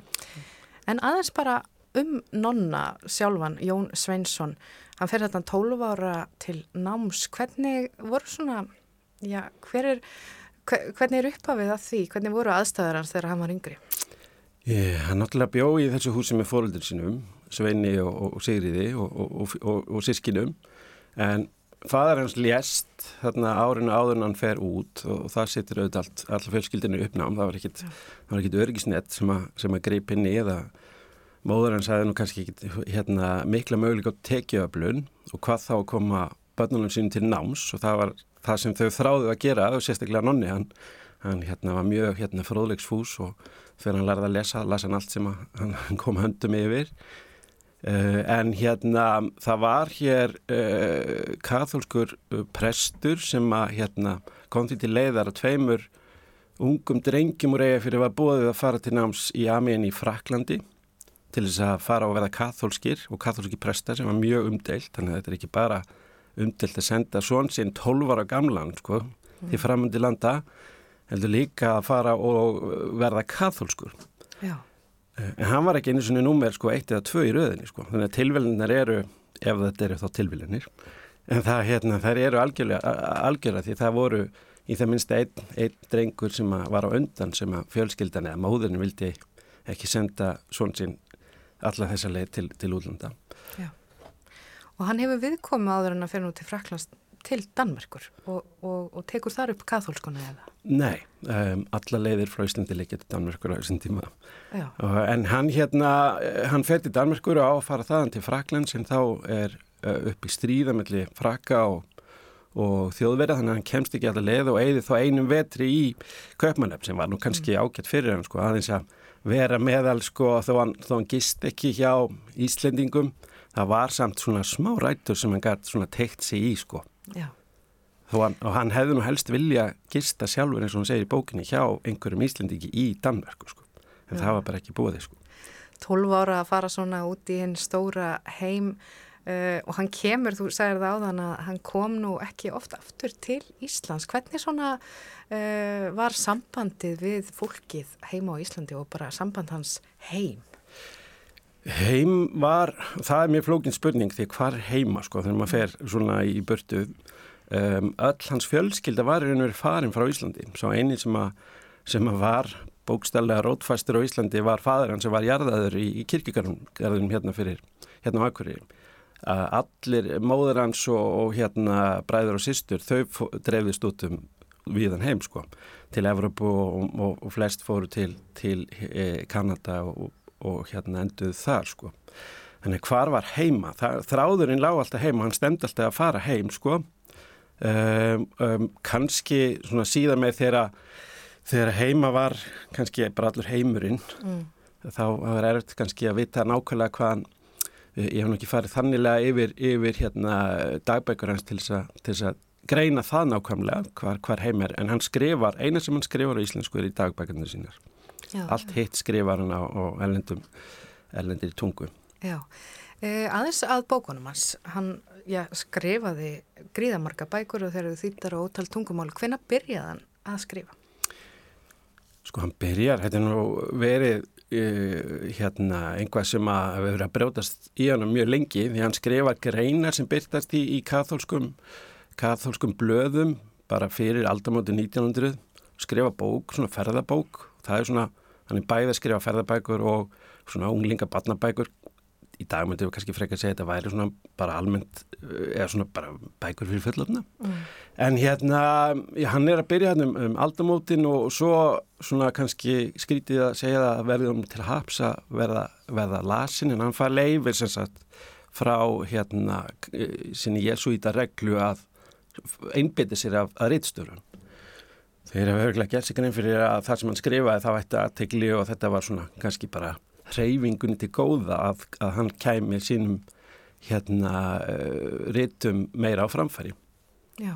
En aðeins bara um nonna sjálfan, Jón Sveinsson, hann fer þetta 12 ára til náms. Hvernig voru svona, já, hver er, hvernig er upphafið að því? Hvernig voru aðstæðar hans þegar hann var yngri? Ég, hann náttúrulega bjó í þessu húsi með fóröldur sínum, Sveini og, og Sigriði og, og, og sískinum, en faðar hans lést þarna árinu áður en hann fer út og það setur auðvitað allt, allt fjölskyldinu uppnám, það var ekkit, ekkit örgisnett sem sem að greip í eða móður hans aðeins kannski ekkit hérna, mikla möguleik á tekiöflun og hvað þá koma börnunum sín til náms og það var það sem þau þráðu að gera og sérstaklega nonni hann, hann hérna, var mjög hérna, fróðlegsfús og fyrir hann lærði að lesa, lasa hann allt sem hann kom höndum yfir. Uh, en hérna það var hér uh, katholskur uh, prestur sem að hérna kom til leiðar að tveimur ungum drengjum úr eiga fyrir var bóðið að fara til náms í Amen í Fraklandi til þess að fara og verða katholskir og katholski prestar sem var mjög umdeilt þannig að þetta er ekki bara umdeilt að senda svon sinn 12 ára gamlan sko, mm. til framöndi landa heldur líka að fara og verða katholskur Já Eh, en hann var ekki einu svona númer sko eitt eða tvö í rauðinni sko. Þannig að tilvælinnar eru, ef þetta eru þá tilvælinir, en það, hérna, eru algjörlega því það voru í það minnst einn ein drengur sem var á undan sem að fjölskyldan eða móðurinn vildi ekki senda svon sín alla þessa leið til, til útlanda. Og hann hefur viðkomið áður en að fyrir nú til Fraklands til Danmerkur. Og, og, og tekur þar upp katholskona eða? Nei, um, alla leiðir frá Íslandi leikja til Danmerkur á þessum tíma. Uh, en hann hérna hann fer til Danmerkur og á að fara þaðan til Fraklands en þá er uh, upp í stríðamelli Fraka og, og þjóðverða þannig að hann kemst ekki alltaf leið og eigði þá einum vetri í köpmannöfn sem var nú kannski mm. ágætt fyrir hann sko aðeins að vera meðal sko þó hann, þó hann gist ekki hjá Íslendingum það var samt svona smá rættur sem hann gætt svona teikt sig í sko hann, og hann hefði nú helst vilja gista sjálfur eins og hann segir í bókinni hjá einhverjum Íslendingi í Danmörku sko en Já. það var bara ekki búið sko 12 ára að fara svona út í hinn stóra heim uh, og hann kemur, þú sagir það á þann að hann kom nú ekki ofta aftur til Íslands. Hvernig svona uh, var sambandið við fólkið heima á Íslandi og bara samband hans heim? Heim var, það er mjög flókin spurning því hvar heima sko þegar maður fer svona í börtu um, öll hans fjölskylda var verið farin frá Íslandi, svo eini sem að, sem að var bókstælega rótfæstur á Íslandi var fadur hann sem var jarðaður í, í kirkigarðum hérna fyrir, hérna á Akureyri. Allir móður hans og, og hérna bræður og sýstur þau drefðist út um viðan heim sko til Evropu og, og, og flest fóru til, til e, Kanada og hérna enduð þar sko. Þannig hvar var heima? Það, þráðurinn lág alltaf heima, hann stemdi alltaf að fara heim sko. Um, um, kannski svona síðan með þeirra þegar heima var kannski bara allur heimurinn mm. þá var erfitt kannski að vita nákvæmlega hvaðan eh, ég hef nú ekki farið þannilega yfir, yfir hérna, dagbækur hans til þess að greina það nákvæmlega hvar, hvar heim er en hann skrifar, eina sem hann skrifar á íslensku er í dagbækurnar sínar Já, allt hitt skrifar hann á, á ellendum ellendir tungu. Já, eh, aðeins að bókunum hans. Hann já, skrifaði gríðamarga bækur og þegar þau þýttar á ótal tungumál, hvenna byrjaði hann að skrifa? Sko hann byrjar, þetta er nú verið uh, hérna einhvað sem að hefur verið að brjótast í hann mjög lengi því hann skrifa greinar sem byrtast í, í katholskum, katholskum blöðum bara fyrir aldamóti 1900 skrifa bók, svona ferðabók. Það er svona, hann er bæðið að skrifa ferðabækur og svona unglinga barnabækur í dag myndum við kannski frekka að segja að þetta væri svona bara almennt eh, eða svona bara bækur fyrir fullöfna mm. en hérna, hann er að byrja hérna um, um aldamótin og svo svona kannski skrítið að segja að verðum til að verða, verða lasin. En hann fær leifir sem sagt frá hérna sinni jesuíta reglu að einbytti sér af að reytstöru þeir hafa örgulega gert sig grein fyrir að það sem hann skrifaði þá ætti aðtegli og þetta var svona kannski bara reyfingunni til góða að, að hann kæmi sínum hérna uh, rítum meira á framfæri. Já,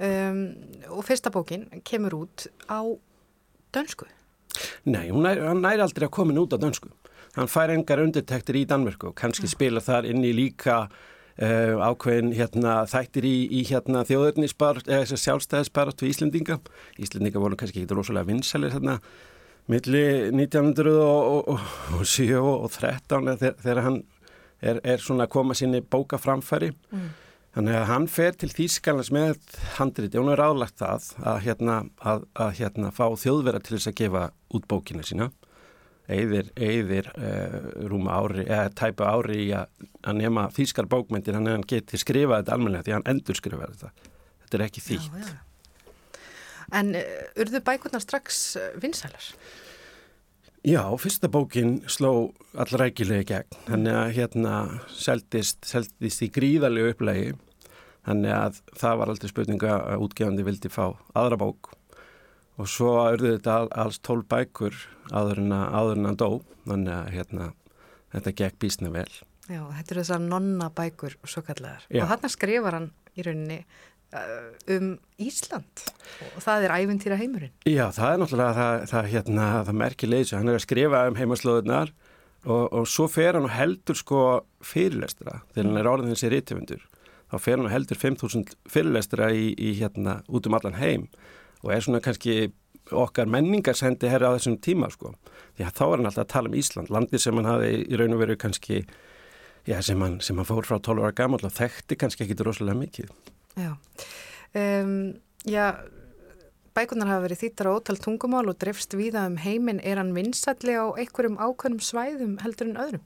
um, og fyrsta bókin kemur út á dönsku? Nei, nær, hann næri aldrei að koma út á dönsku. Hann fær engar undirtektir í Danmörku og kannski ja. spila þar inn í líka uh, ákveðin hérna, þættir í, í hérna, þjóðurnisbar, eða sjálfstæðisbarat við Íslendinga. Íslendinga voru kannski ekki rosalega vinsalir þarna milli 1907 og 13 þegar hann er, er svona að koma sinni bóka framfæri mm. þannig að hann fer til Þýskalans með handriti og hann er ráðlagt það að hérna, að, að hérna fá þjóðverða til þess að gefa út bókina sína eðir, eðir uh, rúma ári eða tæpa ári í að, að nema Þýskar bókmyndir hann, hann geti skrifað þetta almenlega því hann endur skrifað þetta þetta er ekki þýtt já, já. En uh, urðu bækurnar strax uh, vinsælar? Já, fyrsta bókin sló allrækilega gegn. Þannig að hérna seldist, seldist í gríðarlegu upplægi. Þannig að það var aldrei spurninga að útgefandi vildi fá aðra bók. Og svo urðu þetta alls tól bækur áður en að dó. Þannig að hérna, þetta gegn bísna vel. Já, þetta eru þessar nonna bækur svo kallar. Og hann skrifar hann í rauninni Uh, um Ísland og það er æfintýra heimurinn. Já, það er náttúrulega það, það, hérna, það merkilegis hann er að skrifa um heimaslóðunar og, og svo fer hann og heldur sko fyrirlestra þegar hann er orðin þessi rítifundur þá fer hann og heldur 5.000 fyrirlestra í, í hérna út um allan heim og er svona kannski okkar menningarsendi herra á þessum tíma sko því að þá er hann alltaf að tala um Ísland landi sem hann hafi í raun og veru kannski já, sem, hann, sem hann fór frá 12 ára gammal og þekkti kannski ekki rosalega mikið Já, um, já bækunar hafa verið þýttar á ótal tungumál og drefst viða um heiminn. Er hann vinsalli á einhverjum ákveðnum svæðum heldur en öðrum?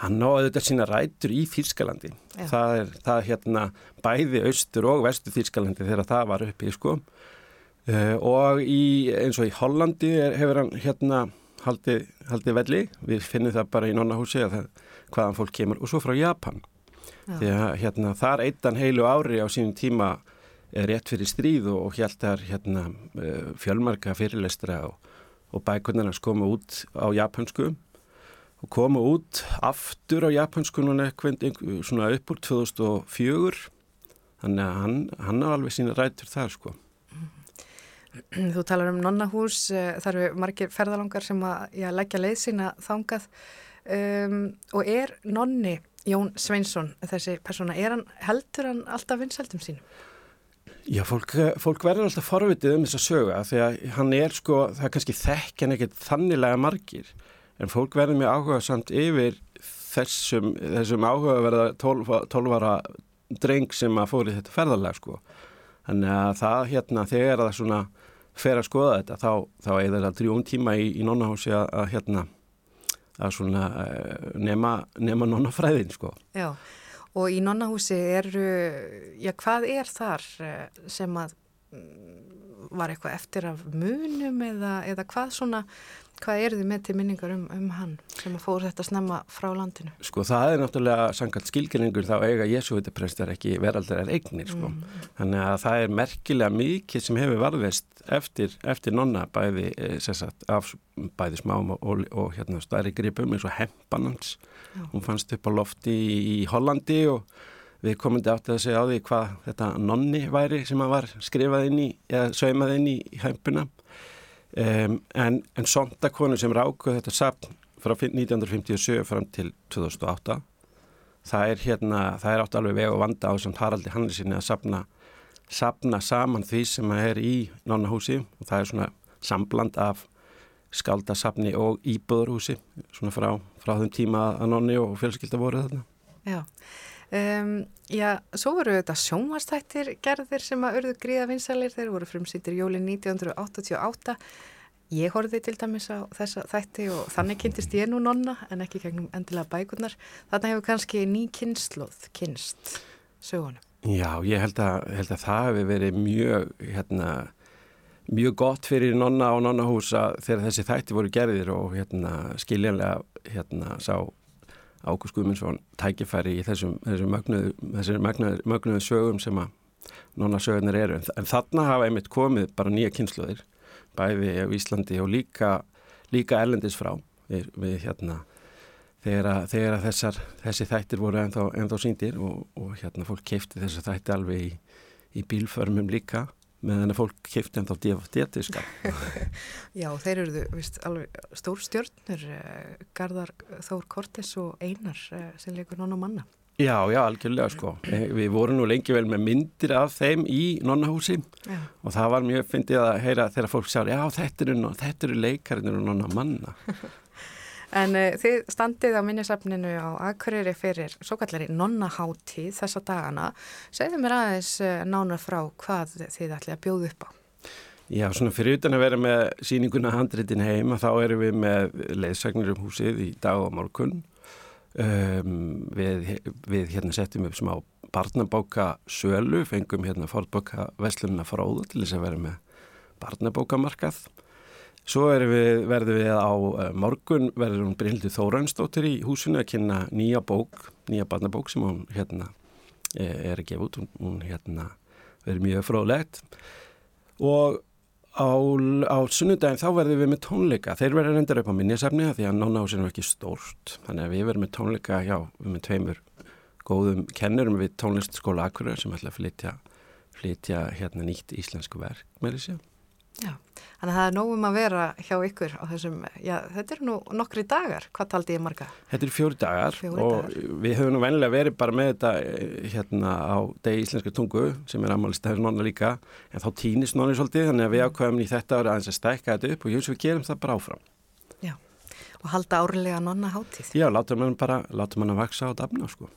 Hann náði þetta sína rætur í Þýrskalandi. Það er það hérna bæði austur og vestu Þýrskalandi þegar það var uppi sko. Uh, og í, eins og í Hollandi er, hefur hann hérna haldið haldi velli. Við finnum það bara í nonnahúsi að það, hvaðan fólk kemur og svo frá Japan. Já. því að hérna, þar eittan heilu ári á sínum tíma er rétt fyrir stríð og, og hjælt þar hérna, eh, fjölmarka fyrirlestra og, og bækurnarnas koma út á japansku og koma út aftur á japansku núna svona upp úr 2004 þannig að hann, hann á alveg sína rætur þar sko Þú talar um nonnahús, eh, það eru margir ferðalangar sem að já, leggja leið sína þangað um, og er nonni Jón Sveinsson þessi persóna, er hann, heldur hann alltaf vinsældum sínum? Já, fólk, fólk verður alltaf forvitið um þess að söga því að hann er sko, það er kannski þekk en ekkert þannilega margir en fólk verður mjög áhuga samt yfir þessum, þessum áhugaverða 12 ára dreng sem að fóri þetta ferðarlega sko. Þannig að það hérna þegar það svona fer að skoða þetta þá, þá er það drjón tíma í, í nonnahósi að, að hérna að svona uh, nema, nema nonnafræðin sko. Já og í nonnahúsi eru, já hvað er þar eh, sem að mm, var eitthvað eftir af munum eða, eða hvað svona Hvað eru þið með til minningar um, um hann sem fór þetta snemma frá landinu? Sko það er náttúrulega sangalt skilgjenningur þá eiga Jésúvitaprestar ekki veraldar eignir sko. Mm. Þannig að það er merkilega mikið sem hefur varðvest eftir, eftir nonna bæði, eh, sagt, af, bæði smám og, og, og hérna stærri gripum eins og hempanans. Já. Hún fannst upp á lofti í, í Hollandi og við komum til áttið að segja á því hvað þetta nonni væri sem að var skrifað inn í eða saumað inn í hempuna Um, en, en sondakonu sem rákuð þetta sapn frá 1957 fram til 2008 það er hérna, það er átt alveg veg og vanda á sem Haraldi Hannesinni að sapna, sapna saman því sem er í nonnahúsi og það er svona sambland af skaldasapni og íböðurhúsi svona frá, frá þeim tíma að nonni og fjölskylda voru þarna. Já Um, já, svo voru þetta sjónvastættir gerðir sem að örðu gríða vinsalir þeir voru frumsýttir jólin 1988 ég horfið til dæmis á þessa þætti og þannig kynntist ég nú nonna en ekki gegnum endilega bækurnar. Þarna hefur kannski ný kynnslóð kynst sögunum. Já, ég held að, held að það hefur verið mjög hérna, mjög gott fyrir nonna og nonnahúsa þegar þessi þætti voru gerðir og hérna, skiljanlega hérna, sá Ágúst Guðmundsson tækifæri í þessum, þessum mögnuðu, mögnuðu, mögnuðu sögum sem að nonna sögurnir eru. En, þarna hafa einmitt komið bara nýja kynsluðir, bæði á Íslandi og líka, líka erlendis frá við, við hérna þegar, þegar þessar, þessi þættir voru ennþá, ennþá síndir og, og hérna fólk keifti þessar þætti alveg í, í bílförmum líka meðan að fólk kipti en þá diabetíska Já, þeir eru vist, alveg stór stjórnur eh, Garðar Þór Kortes og Einar eh, sem leikur nonna manna. Já, já, algjörlega sko. Eh, við vorum nú lengi vel með myndir af þeim í nonnahúsi og það var mjög fyndið að heyra þegar fólk sá já, þetta eru, eru leikarinn og nonna manna En uh, þið standið á minnisafninu á Akureyri fyrir svo kallari nonnaháttíð þessa dagana. Segðu mér aðeins uh, nánar frá hvað þið ætlið að bjóða upp á. Já, svona fyrir utan að vera með síninguna handritin heim þá erum við með leiðsagnir um húsið í dag og morgun. Um, við, við hérna setjum upp smá barnabóka sölu, fengum hérna fórbóka veslunna fróða til þess að vera með barnabókamarkað Svo við, verðum við á uh, morgun, verður hún Brynhildur Þóransdóttir í húsinu að kynna nýja bók, nýja barnabók sem hún hérna er að gefa út. Hún, hún hérna verður mjög fróðlegt og á, á sunnudagin þá verðum við með tónleika. Þeir verður endur upp á minnisafni því að nánásinu er ekki stórt. Þannig að við verðum með tónleika, já, við með tveimur góðum kennurum við tónlistskóla Akureyri sem ætla að flytja, flytja hérna nýtt íslensku verk með þessu. Já, þannig að það er nógum að vera hjá ykkur á þessum, já þetta eru nú nokkri dagar, hvað taldi ég marga? Þetta eru fjóri dagar fjóri og dagar. við höfum nú vennilega verið bara með þetta eh, hérna á degi íslenska tungu sem er aðmálistæður nonna líka en þá týnist nonni svolítið þannig að við ákvæmum í þetta ára aðeins að stækka þetta upp og jús við gerum það bara áfram. Og halda árlega nonna hátíð. Já, látum hann bara, látum hann að vaksa á dafna sko.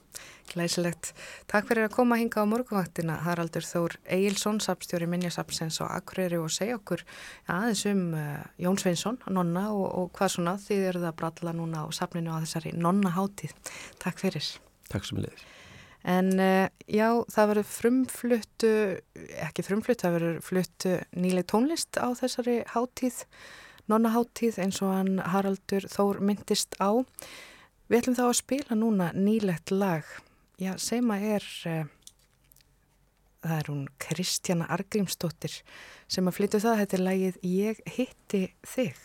Glæsilegt. Takk fyrir að koma að hinga á morgunvaktina Haraldur Þór Egilson, sapstjóri Minjasapsens og Akureyri og segja okkur aðeins um uh, Jón Sveinsson, nonna og, og hvað svona þið eruð að bralla núna á sapninu á þessari nonna hátíð. Takk fyrir. Takk sem leiðir. En uh, já, það verður frumfluttu, ekki frumfluttu, það verður fluttu nýleg tónlist á þessari hátíð, nonna hátíð eins og hann Haraldur Þór myndist á. Við ætlum þá að spila núna nýlegt lag já, seima er, uh, það er hún Kristjana Argrímsdóttir sem að flytja það, þetta er lægið Ég hitti þig.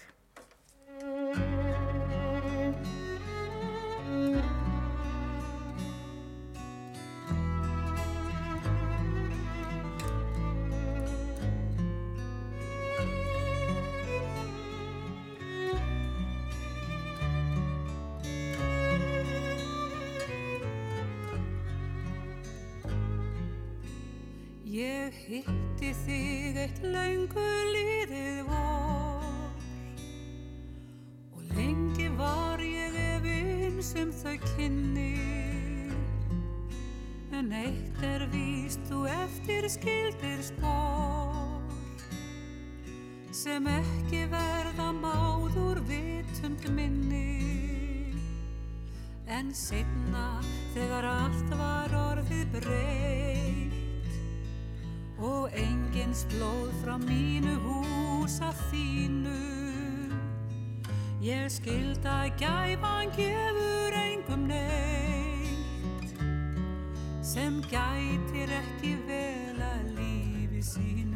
Hitti þig eitt laungu líðið vor. Og lengi var ég efinn sem þau kynni. En eitt er víst þú eftir skildir spór sem ekki verða máður vitund minni. En setna þegar allt var orðið breytt og engins blóð frá mínu hús að þínu. Ég skild að gæfan gefur engum neitt sem gætir ekki vel að lífi sínu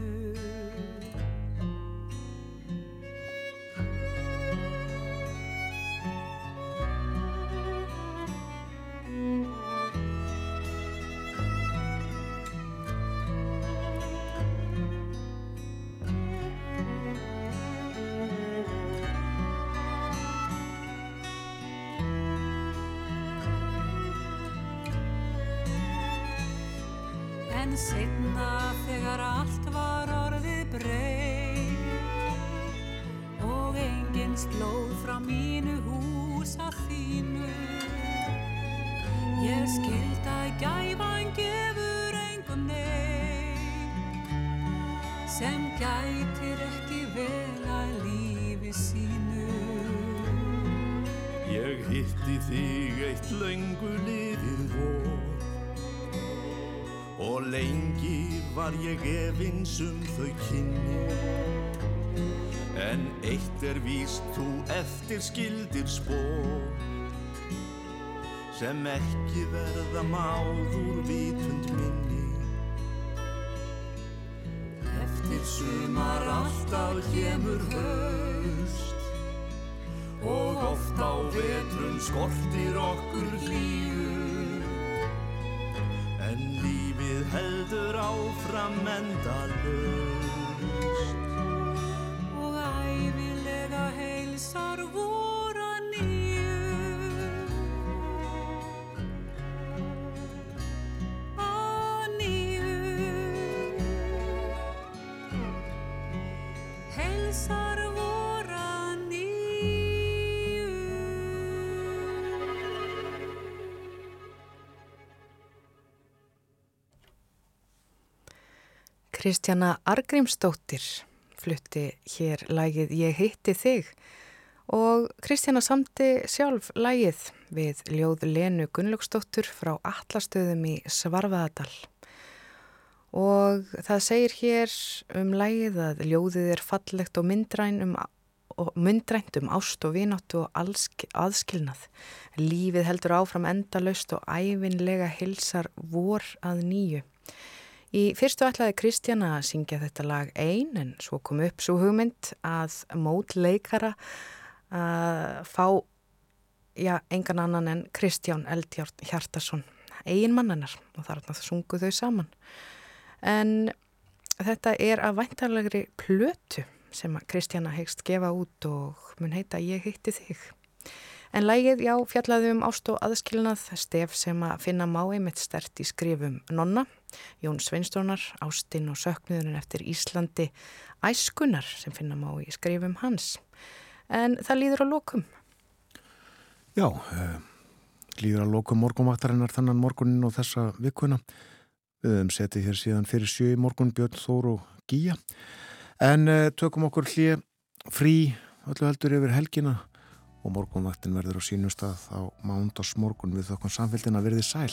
lengi var ég efins um þau kynni. En eitt er víst þú eftir skildir spór sem ekki verða máður vitund minni. Eftir sumar alltaf kemur haust og oft á vetrum skortir okkur hlýju heldur áfram endalaust. Og æfilega heilsar voru Kristjana Argrímsdóttir flutti hér lægið Ég hitti þig og Kristjana samti sjálf lægið við ljóð Lenu Gunnlaugsdóttur frá Allastöðum í Svarfaðadal. Og það segir hér um lægið að ljóðið er fallegt og um myndrænt um ást og vináttu og aðskilnað. Lífið heldur áfram endalaust og æfinlega hilsar vor að nýju. Í fyrstu ætlaði Kristjana að syngja þetta lag einn en svo kom upp svo hugmynd að mótleikara að fá já, engan annan en Kristján Eldjárn Hjartarsson, eigin mannanar og þarna sungu þau saman. En þetta er að væntalegri plötu sem Kristjana hegst gefa út og mun heita Ég heitti þig. En lægið, já, fjallaði um ást og aðskilnað, stef sem að finna má einmitt stert í skrifum Nonna, Jón Sveinstónar, Ástinn og söknuðurinn eftir Íslandi, Æskunar sem finna má í skrifum hans. En það líður á lókum. Já, uh, líður að lokum morgunvaktarinnar þannan morgunin og þessa vikuna. Við höfum setið hér síðan fyrir sjö í morgun Björn Þór og Gíja. En uh, tökum okkur hlið frí öllu heldur yfir helgina og morgunvaktin verður á sínum stað á mándags morgun við þokkon samfélgina verði sæl.